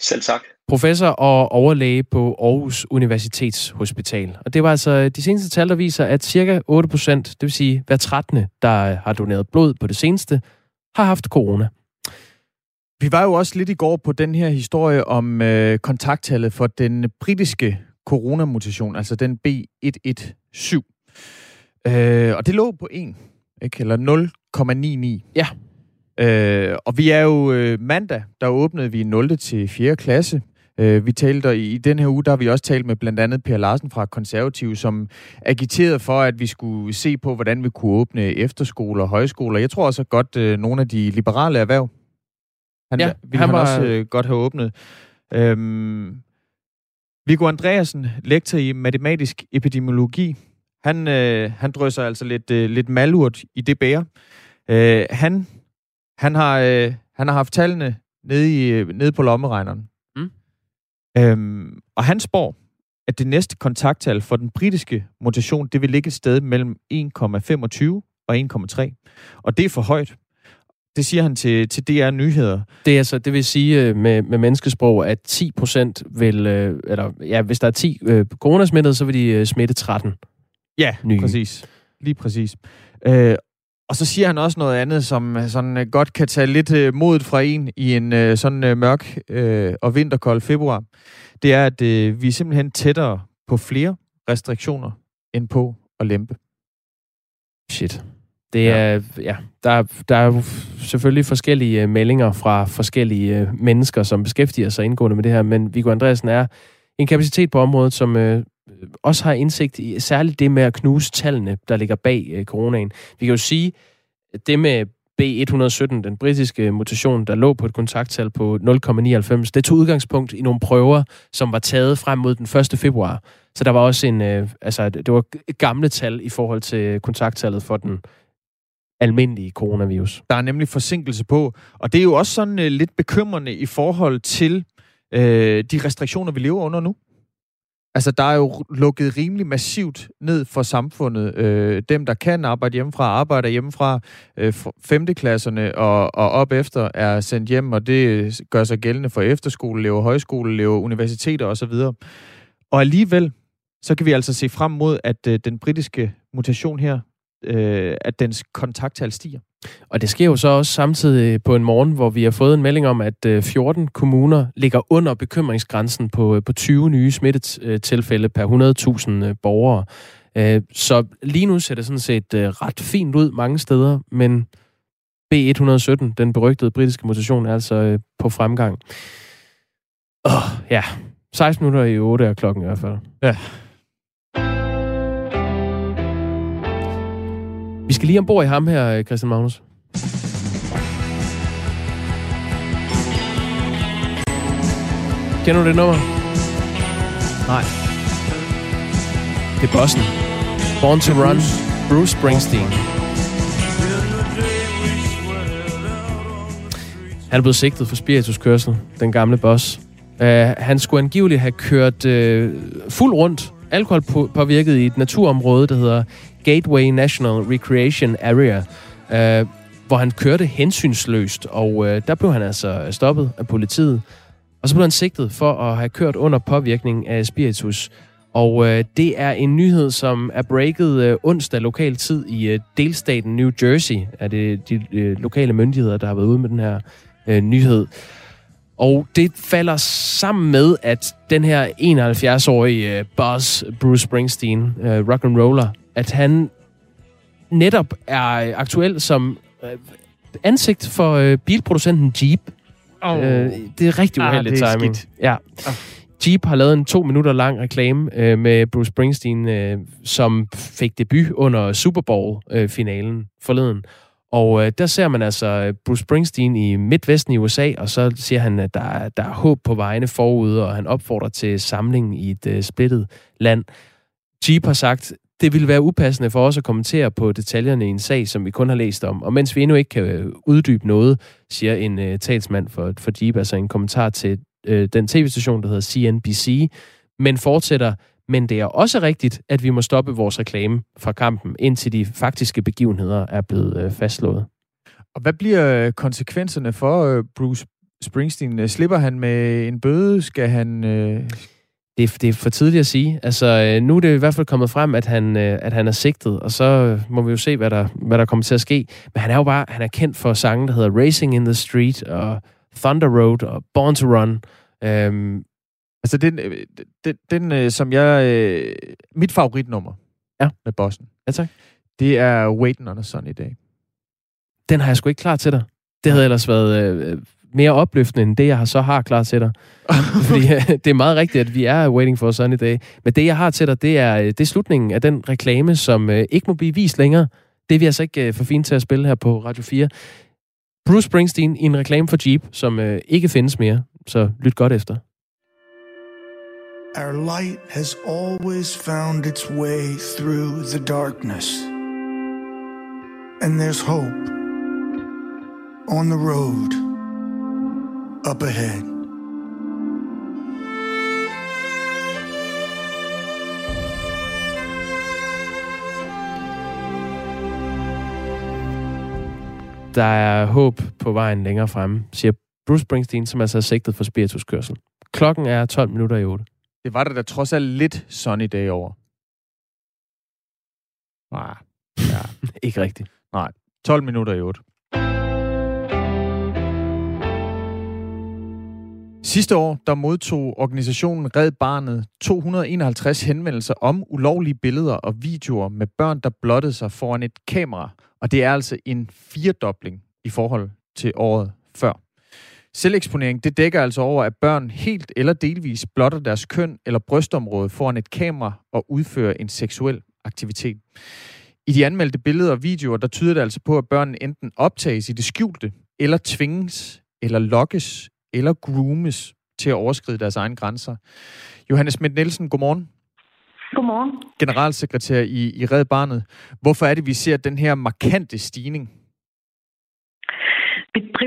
Selv tak. Professor og overlæge på Aarhus Universitetshospital. Og det var altså de seneste tal, der viser, at cirka 8 procent, det vil sige hver 13. der har doneret blod på det seneste, har haft corona. Vi var jo også lidt i går på den her historie om øh, kontakttallet for den britiske coronamutation, altså den B117. Øh, og det lå på 1, ikke? eller 0,99. Ja. Øh, og vi er jo øh, mandag, der åbnede vi 0. til 4. klasse. Øh, vi talte i, i den her uge, der har vi også talt med blandt andet Per Larsen fra Konservativ, som agiterede for, at vi skulle se på, hvordan vi kunne åbne efterskoler og højskoler. Jeg tror også godt, øh, nogle af de liberale erhverv han, ja, ville han, han var... også øh, godt have åbnet. Øhm, Viggo Andreasen, lektor i matematisk epidemiologi, han, øh, han drøser altså lidt, øh, lidt malurt i det bære. Øh, han, han, har, øh, han har haft tallene nede, i, øh, nede på lommeregneren. Mm. Øhm, og han spår, at det næste kontakttal for den britiske mutation, det vil ligge et sted mellem 1,25 og 1,3. Og det er for højt. Det siger han til, til DR Nyheder. Det, er altså, det vil sige øh, med, med menneskesprog, at 10 procent vil, øh, eller ja, hvis der er 10 øh, coronasmittede, så vil de øh, smitte 13 Ja, nye. præcis. Lige præcis. Øh, og så siger han også noget andet, som sådan øh, godt kan tage lidt øh, modet fra en i en øh, sådan øh, mørk øh, og vinterkold februar. Det er, at øh, vi er simpelthen tættere på flere restriktioner end på at lempe. Shit. Det er, ja, ja der, der er selvfølgelig forskellige øh, meldinger fra forskellige øh, mennesker, som beskæftiger sig indgående med det her, men Viggo Andreasen er en kapacitet på området, som øh, Øh, også har indsigt i særligt det med at knuse tallene, der ligger bag øh, coronaen. Vi kan jo sige, at det med B117, den britiske mutation, der lå på et kontakttal på 0,99, det tog udgangspunkt i nogle prøver, som var taget frem mod den 1. februar. Så der var også en, øh, altså det var gamle tal i forhold til kontakttallet for den almindelige coronavirus. Der er nemlig forsinkelse på, og det er jo også sådan øh, lidt bekymrende i forhold til øh, de restriktioner, vi lever under nu. Altså, der er jo lukket rimelig massivt ned for samfundet. Øh, dem, der kan arbejde hjemmefra, arbejder hjemmefra. Øh, femteklasserne og, og op efter er sendt hjem, og det gør sig gældende for efterskoleelever, højskoleelever, universiteter osv. Og alligevel, så kan vi altså se frem mod, at øh, den britiske mutation her, øh, at dens kontakttal stiger. Og det sker jo så også samtidig på en morgen, hvor vi har fået en melding om, at 14 øh, kommuner ligger under bekymringsgrænsen på, øh, på 20 nye smittetilfælde per 100.000 øh, borgere. Så lige nu ser det sådan set ret fint ud mange steder, men B117, den berygtede britiske mutation, er altså på fremgang. Åh, oh, ja. 16 minutter i 8 er klokken i hvert fald. Ja. Vi skal lige ombord i ham her, Christian Magnus. Kender du det nummer? Nej. Det er bossen. Born to Run. Bruce Springsteen. Han er blevet sigtet for spirituskørsel, den gamle boss. Uh, han skulle angiveligt have kørt uh, fuld rundt, alkoholpåvirket i et naturområde, der hedder Gateway National Recreation Area, øh, hvor han kørte hensynsløst, og øh, der blev han altså stoppet af politiet. Og så blev han sigtet for at have kørt under påvirkning af spiritus. Og øh, det er en nyhed, som er breaket øh, onsdag lokal tid i øh, delstaten New Jersey. Er det de øh, lokale myndigheder, der har været ude med den her øh, nyhed. Og det falder sammen med, at den her 71-årige uh, boss, Bruce Springsteen, uh, rock and roller, at han netop er aktuel som uh, ansigt for bilproducenten Jeep. Oh. Det er rigtig ah, uheldigt ah, timing. Skidt. Ja. Oh. Jeep har lavet en to minutter lang reklame uh, med Bruce Springsteen, uh, som fik debut under Super Bowl-finalen forleden. Og øh, der ser man altså øh, Bruce Springsteen i midtvesten i USA, og så siger han, at der er, der er håb på vejene forude, og han opfordrer til samling i et øh, splittet land. Jeep har sagt, det ville være upassende for os at kommentere på detaljerne i en sag, som vi kun har læst om. Og mens vi endnu ikke kan øh, uddybe noget, siger en øh, talsmand for, for Jeep, altså en kommentar til øh, den tv-station, der hedder CNBC, men fortsætter, men det er også rigtigt, at vi må stoppe vores reklame fra kampen, indtil de faktiske begivenheder er blevet øh, fastslået. Og hvad bliver øh, konsekvenserne for øh, Bruce Springsteen? Slipper han med en bøde? Skal han... Øh... Det, er, det er for tidligt at sige. Altså, nu er det i hvert fald kommet frem, at han, at han er sigtet, og så må vi jo se, hvad der, hvad der kommer til at ske. Men han er jo bare han er kendt for sangen, der hedder Racing in the Street, og Thunder Road, og Born to Run. Øhm, Altså, den, øh, den, den øh, som jeg... Øh, mit favoritnummer ja. med bossen, ja, tak. det er Waiting on a Sunny Day. Den har jeg sgu ikke klar til dig. Det havde ellers været øh, mere opløftende, end det, jeg har så har klar til dig. Fordi øh, det er meget rigtigt, at vi er waiting for a sunny day. Men det, jeg har til dig, det er, det er slutningen af den reklame, som øh, ikke må blive vist længere. Det er vi altså ikke øh, for fint til at spille her på Radio 4. Bruce Springsteen i en reklame for Jeep, som øh, ikke findes mere. Så lyt godt efter. Our light has always found its way through the darkness. And there's hope on the road up ahead. Der er håb på vejen længere fremme, siger Bruce Springsteen, som altså er sigtet for spirituskørsel. Klokken er 12 minutter i 8. Det var der da trods alt lidt sunny day over. Nej. Ja. ikke rigtigt. Nej. 12 minutter i 8. Sidste år der modtog organisationen Red Barnet 251 henvendelser om ulovlige billeder og videoer med børn, der blottede sig foran et kamera. Og det er altså en firedobling i forhold til året før. Selveksponering, det dækker altså over, at børn helt eller delvis blotter deres køn eller brystområde foran et kamera og udfører en seksuel aktivitet. I de anmeldte billeder og videoer, der tyder det altså på, at børnene enten optages i det skjulte, eller tvinges, eller lokkes, eller groomes til at overskride deres egne grænser. Johannes Schmidt Nielsen, godmorgen. Godmorgen. Generalsekretær i, i Red Barnet. Hvorfor er det, vi ser den her markante stigning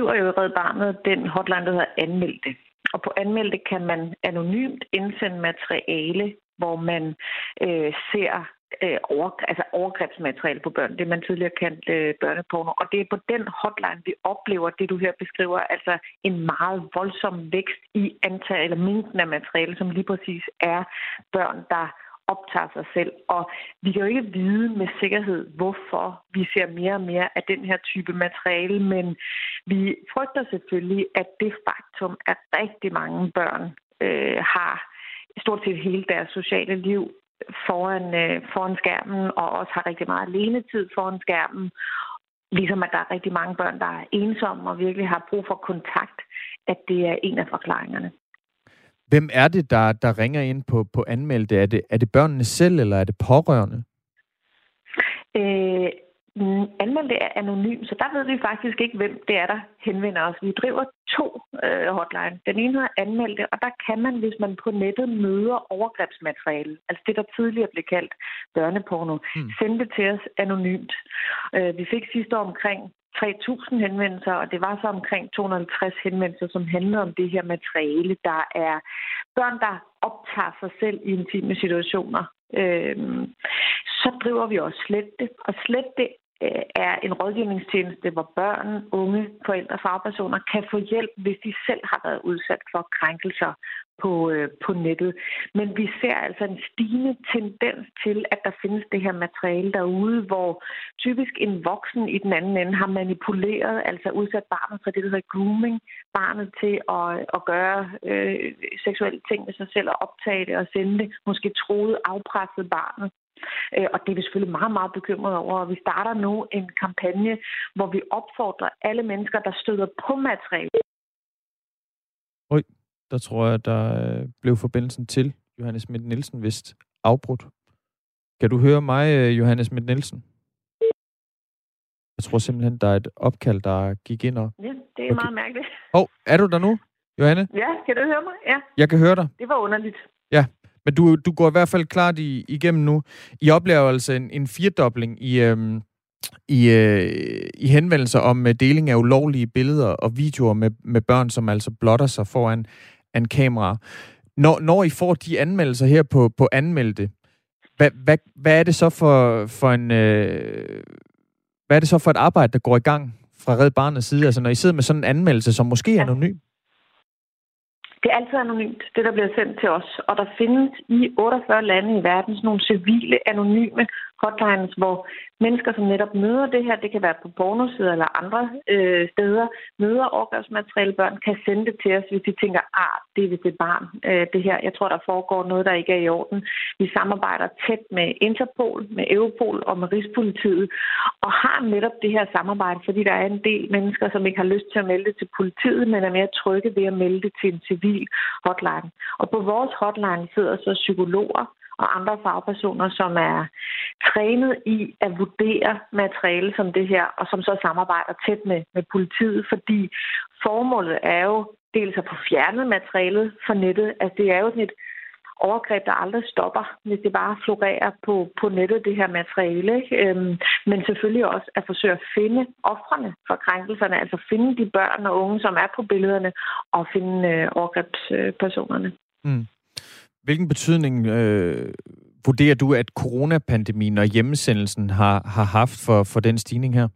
driver jo Red Barnet den hotline, der hedder Anmeldte. Og på Anmeldte kan man anonymt indsende materiale hvor man øh, ser øh, over, altså overgrebsmateriale på børn, det man tidligere kaldte øh, børneporno. Og det er på den hotline, vi oplever det, du her beskriver, altså en meget voldsom vækst i antal eller mængden af materiale, som lige præcis er børn, der optager sig selv. Og vi kan jo ikke vide med sikkerhed, hvorfor vi ser mere og mere af den her type materiale, men vi frygter selvfølgelig, at det faktum, at rigtig mange børn øh, har stort set hele deres sociale liv foran, øh, foran skærmen, og også har rigtig meget alenetid foran skærmen, ligesom at der er rigtig mange børn, der er ensomme og virkelig har brug for kontakt, at det er en af forklaringerne. Hvem er det, der, der ringer ind på, på anmeldte? Er det, er det børnene selv, eller er det pårørende? Øh, anmeldte er anonym, så der ved vi faktisk ikke, hvem det er, der henvender os. Vi driver to øh, hotline. Den ene hedder anmeldte, og der kan man, hvis man på nettet møder overgrebsmateriale, altså det, der tidligere blev kaldt børneporno, hmm. sende det til os anonymt. Øh, vi fik sidste år omkring 3.000 henvendelser, og det var så omkring 250 henvendelser, som handlede om det her materiale. Der er børn, der optager sig selv i intime situationer. Øhm, så driver vi også slet det. Og slet det Øh, er en rådgivningstjeneste, hvor børn, unge, forældre, og fagpersoner kan få hjælp, hvis de selv har været udsat for krænkelser på, øh, på nettet. Men vi ser altså en stigende tendens til, at der findes det her materiale derude, hvor typisk en voksen i den anden ende har manipuleret, altså udsat barnet for det, der hedder grooming, barnet til at, at gøre øh, seksuelle ting med sig selv og optage det og sende det, måske troet afpresset barnet. Øh, og det er vi selvfølgelig meget, meget bekymrede over. Vi starter nu en kampagne, hvor vi opfordrer alle mennesker, der støder på materiale. Oj der tror jeg, der øh, blev forbindelsen til Johannes Schmidt Nielsen vist afbrudt. Kan du høre mig, øh, Johannes Schmidt Nielsen? Jeg tror simpelthen, der er et opkald, der gik ind og... Ja, det er okay. meget mærkeligt. Åh, oh, er du der nu, Johanne? Ja, kan du høre mig? Ja. Jeg kan høre dig. Det var underligt. Ja, men du, du går i hvert fald klart i, igennem nu. I oplever altså en, en firedobling i, øhm, i, øh, i henvendelser om øh, deling af ulovlige billeder og videoer med, med børn, som altså blotter sig foran en kamera. Når, når I får de anmeldelser her på, på anmeldte, hvad, hvad, hvad er det så for, for en... Øh, hvad er det så for et arbejde, der går i gang fra Red Barnets side? Altså når I sidder med sådan en anmeldelse, som måske er anonym? Det er altid anonymt, det der bliver sendt til os. Og der findes i 48 lande i verden sådan nogle civile, anonyme hotlines, hvor mennesker, som netop møder det her, det kan være på pornosider eller andre øh, steder, møder overgrebsmateriale børn, kan sende det til os, hvis de tænker, ah, det er vist et barn, øh, det her. Jeg tror, der foregår noget, der ikke er i orden. Vi samarbejder tæt med Interpol, med Europol og med Rigspolitiet, og har netop det her samarbejde, fordi der er en del mennesker, som ikke har lyst til at melde det til politiet, men er mere trygge ved at melde det til en civil hotline. Og på vores hotline sidder så psykologer, og andre fagpersoner, som er trænet i at vurdere materiale som det her, og som så samarbejder tæt med, med politiet, fordi formålet er jo dels at få fjernet materialet fra nettet. Altså det er jo sådan et overgreb, der aldrig stopper, hvis det bare florerer på, på nettet, det her materiale. Ikke? Øhm, men selvfølgelig også at forsøge at finde offrene for krænkelserne, altså finde de børn og unge, som er på billederne, og finde øh, overgrebspersonerne. Mm. Hvilken betydning øh, vurderer du, at coronapandemien og hjemmesendelsen har, har haft for, for den stigning her?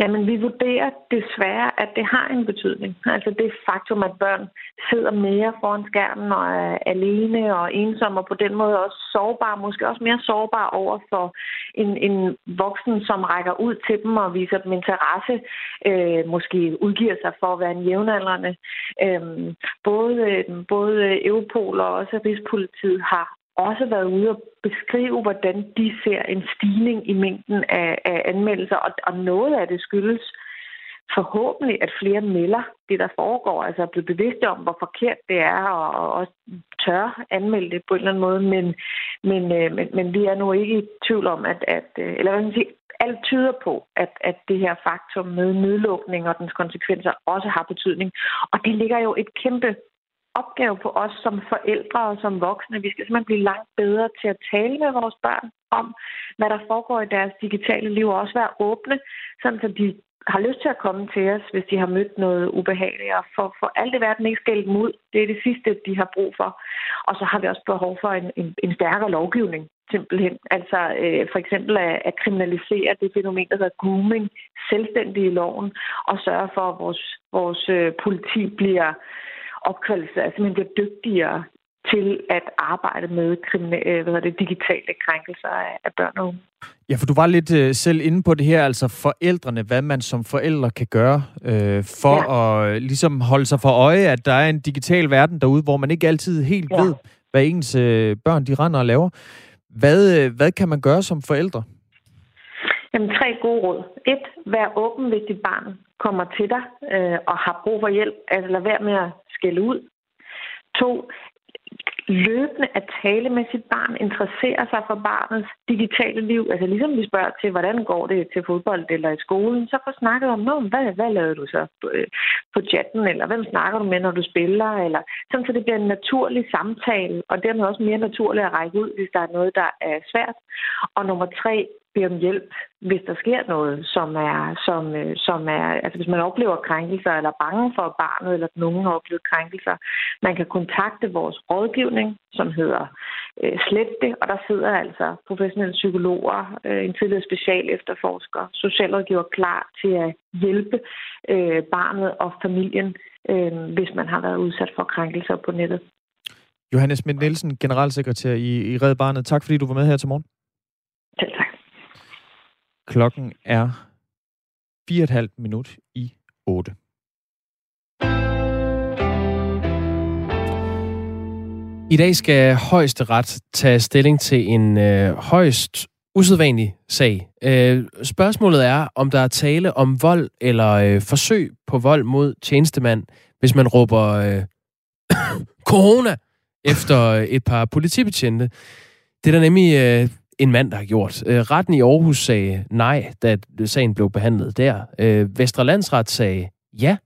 Jamen, vi vurderer desværre, at det har en betydning. Altså det faktum, at børn sidder mere foran skærmen og er alene og ensomme, og på den måde også sårbare, måske også mere sårbare over for en, en voksen, som rækker ud til dem og viser dem interesse, øh, måske udgiver sig for at være en jævnaldrende. Øhm, øh, både, både Europol og også Rigspolitiet har også været ude og beskrive, hvordan de ser en stigning i mængden af, af anmeldelser, og, og noget af det skyldes forhåbentlig, at flere melder det, der foregår, altså er blevet bevidste om, hvor forkert det er, og også tør anmelde det på en eller anden måde, men, men, øh, men, men vi er nu ikke i tvivl om, at, at øh, eller hvad man sige, alt tyder på, at, at det her faktum med nedlukning og dens konsekvenser også har betydning. Og det ligger jo et kæmpe opgave på os som forældre og som voksne. Vi skal simpelthen blive langt bedre til at tale med vores børn om, hvad der foregår i deres digitale liv, og også være åbne, sådan så de har lyst til at komme til os, hvis de har mødt noget ubehageligt, og for, for alt i verden ikke skælde dem ud. Det er det sidste, de har brug for. Og så har vi også behov for en, en, en stærkere lovgivning, simpelthen. Altså øh, for eksempel at, at kriminalisere det fænomen, der hedder grooming, selvstændig i loven, og sørge for, at vores, vores øh, politi bliver opkvalificeret, altså man bliver dygtigere til at arbejde med øh, hvad det, digitale krænkelser af børn og unge. Ja, for du var lidt øh, selv inde på det her, altså forældrene, hvad man som forældre kan gøre øh, for ja. at øh, ligesom holde sig for øje, at der er en digital verden derude, hvor man ikke altid helt ja. ved, hvad ens øh, børn de render og laver. Hvad, øh, hvad kan man gøre som forældre? Jamen, tre gode råd. Et, vær åben, hvis dit barn kommer til dig øh, og har brug for hjælp. Altså, lad være med at skælde ud. To, løbende at tale med sit barn, interessere sig for barnets digitale liv. Altså ligesom vi spørger til, hvordan går det til fodbold eller i skolen, så få snakket om, hvad, hvad lavede du så øh, på chatten, eller hvem snakker du med, når du spiller, eller sådan, så det bliver en naturlig samtale, og dermed også mere naturligt at række ud, hvis der er noget, der er svært. Og nummer tre, bede om hjælp, hvis der sker noget, som er, som, øh, som er, altså hvis man oplever krænkelser, eller er bange for barnet, eller at nogen har oplevet krænkelser. Man kan kontakte vores rådgivning, som hedder øh, Slet det, og der sidder altså professionelle psykologer, øh, en tidligere special efterforsker, socialrådgiver klar til at hjælpe øh, barnet og familien, øh, hvis man har været udsat for krænkelser på nettet. Johannes Schmidt Nielsen, generalsekretær i, i Red Barnet. Tak fordi du var med her til morgen. Selv tak. Klokken er 4,5 minut i 8. I dag skal højesteret tage stilling til en øh, højst usædvanlig sag. Øh, spørgsmålet er, om der er tale om vold eller øh, forsøg på vold mod tjenestemand, hvis man råber øh, corona efter øh, et par politibetjente. Det er der nemlig øh, en mand, der har gjort. Øh, retten i Aarhus sagde nej, da sagen blev behandlet der. Øh, Vestre Landsret sagde ja,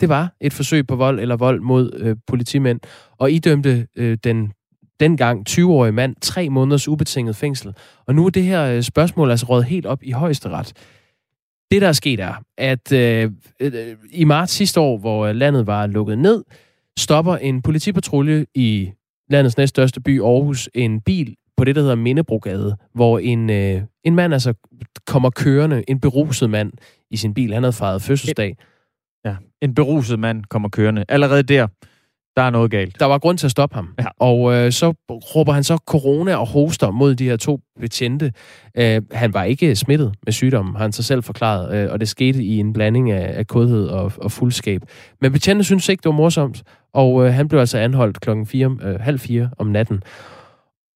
det var et forsøg på vold eller vold mod øh, politimænd, og idømte øh, den dengang 20-årige mand tre måneders ubetinget fængsel. Og nu er det her øh, spørgsmål altså rådet helt op i højesteret. Det, der er sket, er, at øh, øh, i marts sidste år, hvor øh, landet var lukket ned, stopper en politipatrulje i landets næststørste by, Aarhus, en bil på det, der hedder Mindebrogade, hvor en, øh, en mand altså kommer kørende, en beruset mand i sin bil. Han havde fejret fødselsdag. Ja, en beruset mand kommer kørende. Allerede der, der er noget galt. Der var grund til at stoppe ham. Ja. Og øh, så råber han så corona og hoster mod de her to betjente. Øh, han var ikke smittet med sygdommen, har han så selv forklaret, øh, og det skete i en blanding af, af kodhed og, og fuldskab. Men betjente synes ikke, det var morsomt, og øh, han blev altså anholdt klokken 4, øh, halv fire om natten.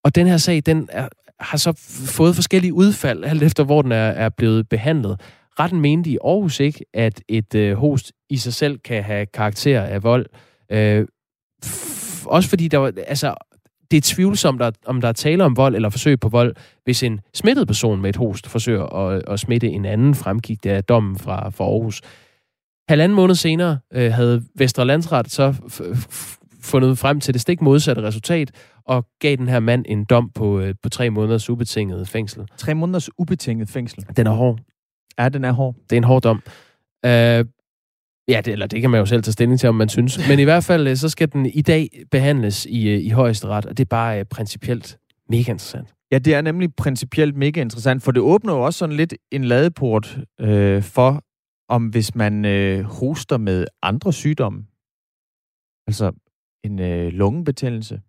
Og den her sag, den er, har så fået forskellige udfald, alt efter hvor den er, er blevet behandlet. Retten mente i Aarhus ikke, at et øh, host i sig selv kan have karakter af vold. Øh, f- også fordi der var, altså, det er tvivlsomt, der, om der er tale om vold eller forsøg på vold, hvis en smittet person med et host forsøger at, at smitte en anden, fremgik det af dommen fra, fra Aarhus. Halvanden måned senere øh, havde Vestre Landsret så fundet frem til det stik modsatte resultat, og gav den her mand en dom på, øh, på tre måneders ubetinget fængsel. Tre måneders ubetinget fængsel? Den er hård. Ja, den er hård. Det er en hård dom. Uh, ja, det, eller det kan man jo selv tage stilling til, om man synes. Men i hvert fald, øh, så skal den i dag behandles i, øh, i højesteret, og det er bare uh, principielt mega interessant. Ja, det er nemlig principielt mega interessant, for det åbner jo også sådan lidt en ladeport øh, for, om hvis man øh, hoster med andre sygdomme, altså en øh, lungebetændelse,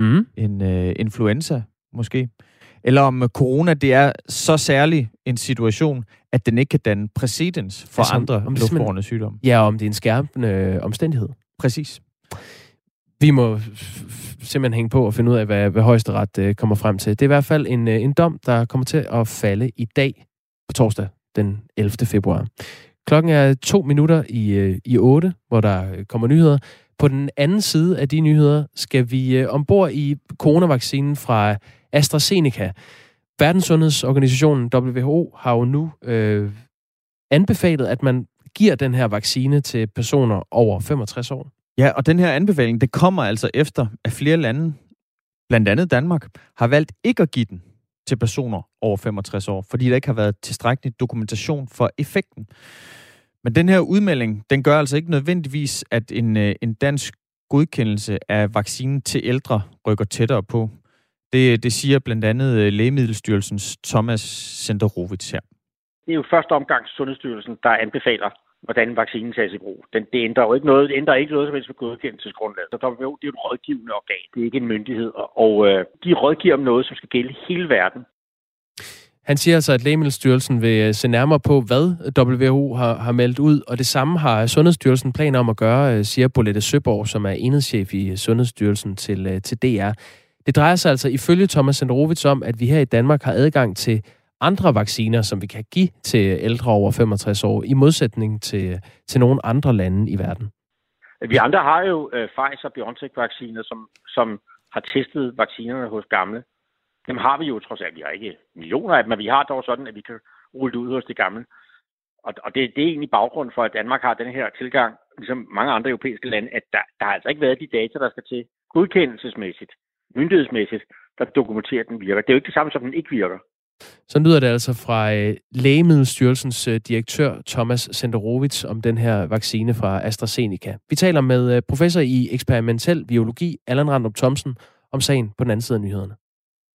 mm. en øh, influenza måske, eller om corona det er så særlig en situation, at den ikke kan danne præcedens for altså, andre om luftbårne sygdomme. Ja, om det er en skærpende øh, omstændighed. Præcis. Vi må simpelthen hænge på og finde ud af, hvad, hvad højesteret øh, kommer frem til. Det er i hvert fald en, øh, en dom, der kommer til at falde i dag på torsdag den 11. februar. Klokken er to minutter i, øh, i 8, hvor der kommer nyheder. På den anden side af de nyheder skal vi øh, ombord i coronavaccinen fra AstraZeneca. Verdenssundhedsorganisationen WHO har jo nu øh, anbefalet, at man giver den her vaccine til personer over 65 år. Ja, og den her anbefaling, det kommer altså efter, at flere lande, blandt andet Danmark, har valgt ikke at give den til personer over 65 år, fordi der ikke har været tilstrækkelig dokumentation for effekten. Men den her udmelding, den gør altså ikke nødvendigvis, at en, øh, en dansk godkendelse af vaccinen til ældre rykker tættere på. Det, det siger blandt andet øh, Lægemiddelstyrelsens Thomas Senderovits her. Det er jo første omgang Sundhedsstyrelsen, der anbefaler, hvordan vaccinen tages i brug. Den, det ændrer jo ikke noget, det ændrer ikke noget som helst for godkendelsesgrundlaget. Så WHO, det er jo et rådgivende organ, det er ikke en myndighed, og, og øh, de rådgiver om noget, som skal gælde hele verden. Han siger altså, at Lægemiddelstyrelsen vil øh, se nærmere på, hvad WHO har, har meldt ud, og det samme har Sundhedsstyrelsen planer om at gøre, øh, siger Bolette Søborg, som er enhedschef i øh, Sundhedsstyrelsen til, til DR. Det drejer sig altså ifølge Thomas Senderovits om, at vi her i Danmark har adgang til andre vacciner, som vi kan give til ældre over 65 år, i modsætning til, til nogle andre lande i verden. Vi andre har jo uh, Pfizer-BioNTech-vacciner, som, som har testet vaccinerne hos gamle. Dem har vi jo trods alt. Vi har ikke millioner af dem, men vi har dog sådan, at vi kan rulle det ud hos det gamle. Og, og det, det er egentlig baggrunden for, at Danmark har den her tilgang, ligesom mange andre europæiske lande, at der, der har altså ikke været de data, der skal til godkendelsesmæssigt, myndighedsmæssigt, der dokumenterer, at den virker. Det er jo ikke det samme, som den ikke virker. Så lyder det altså fra øh, Lægemiddelstyrelsens øh, direktør Thomas Senderovits om den her vaccine fra AstraZeneca. Vi taler med øh, professor i eksperimentel biologi, Allan Randrup Thomsen, om sagen på den anden side af nyhederne.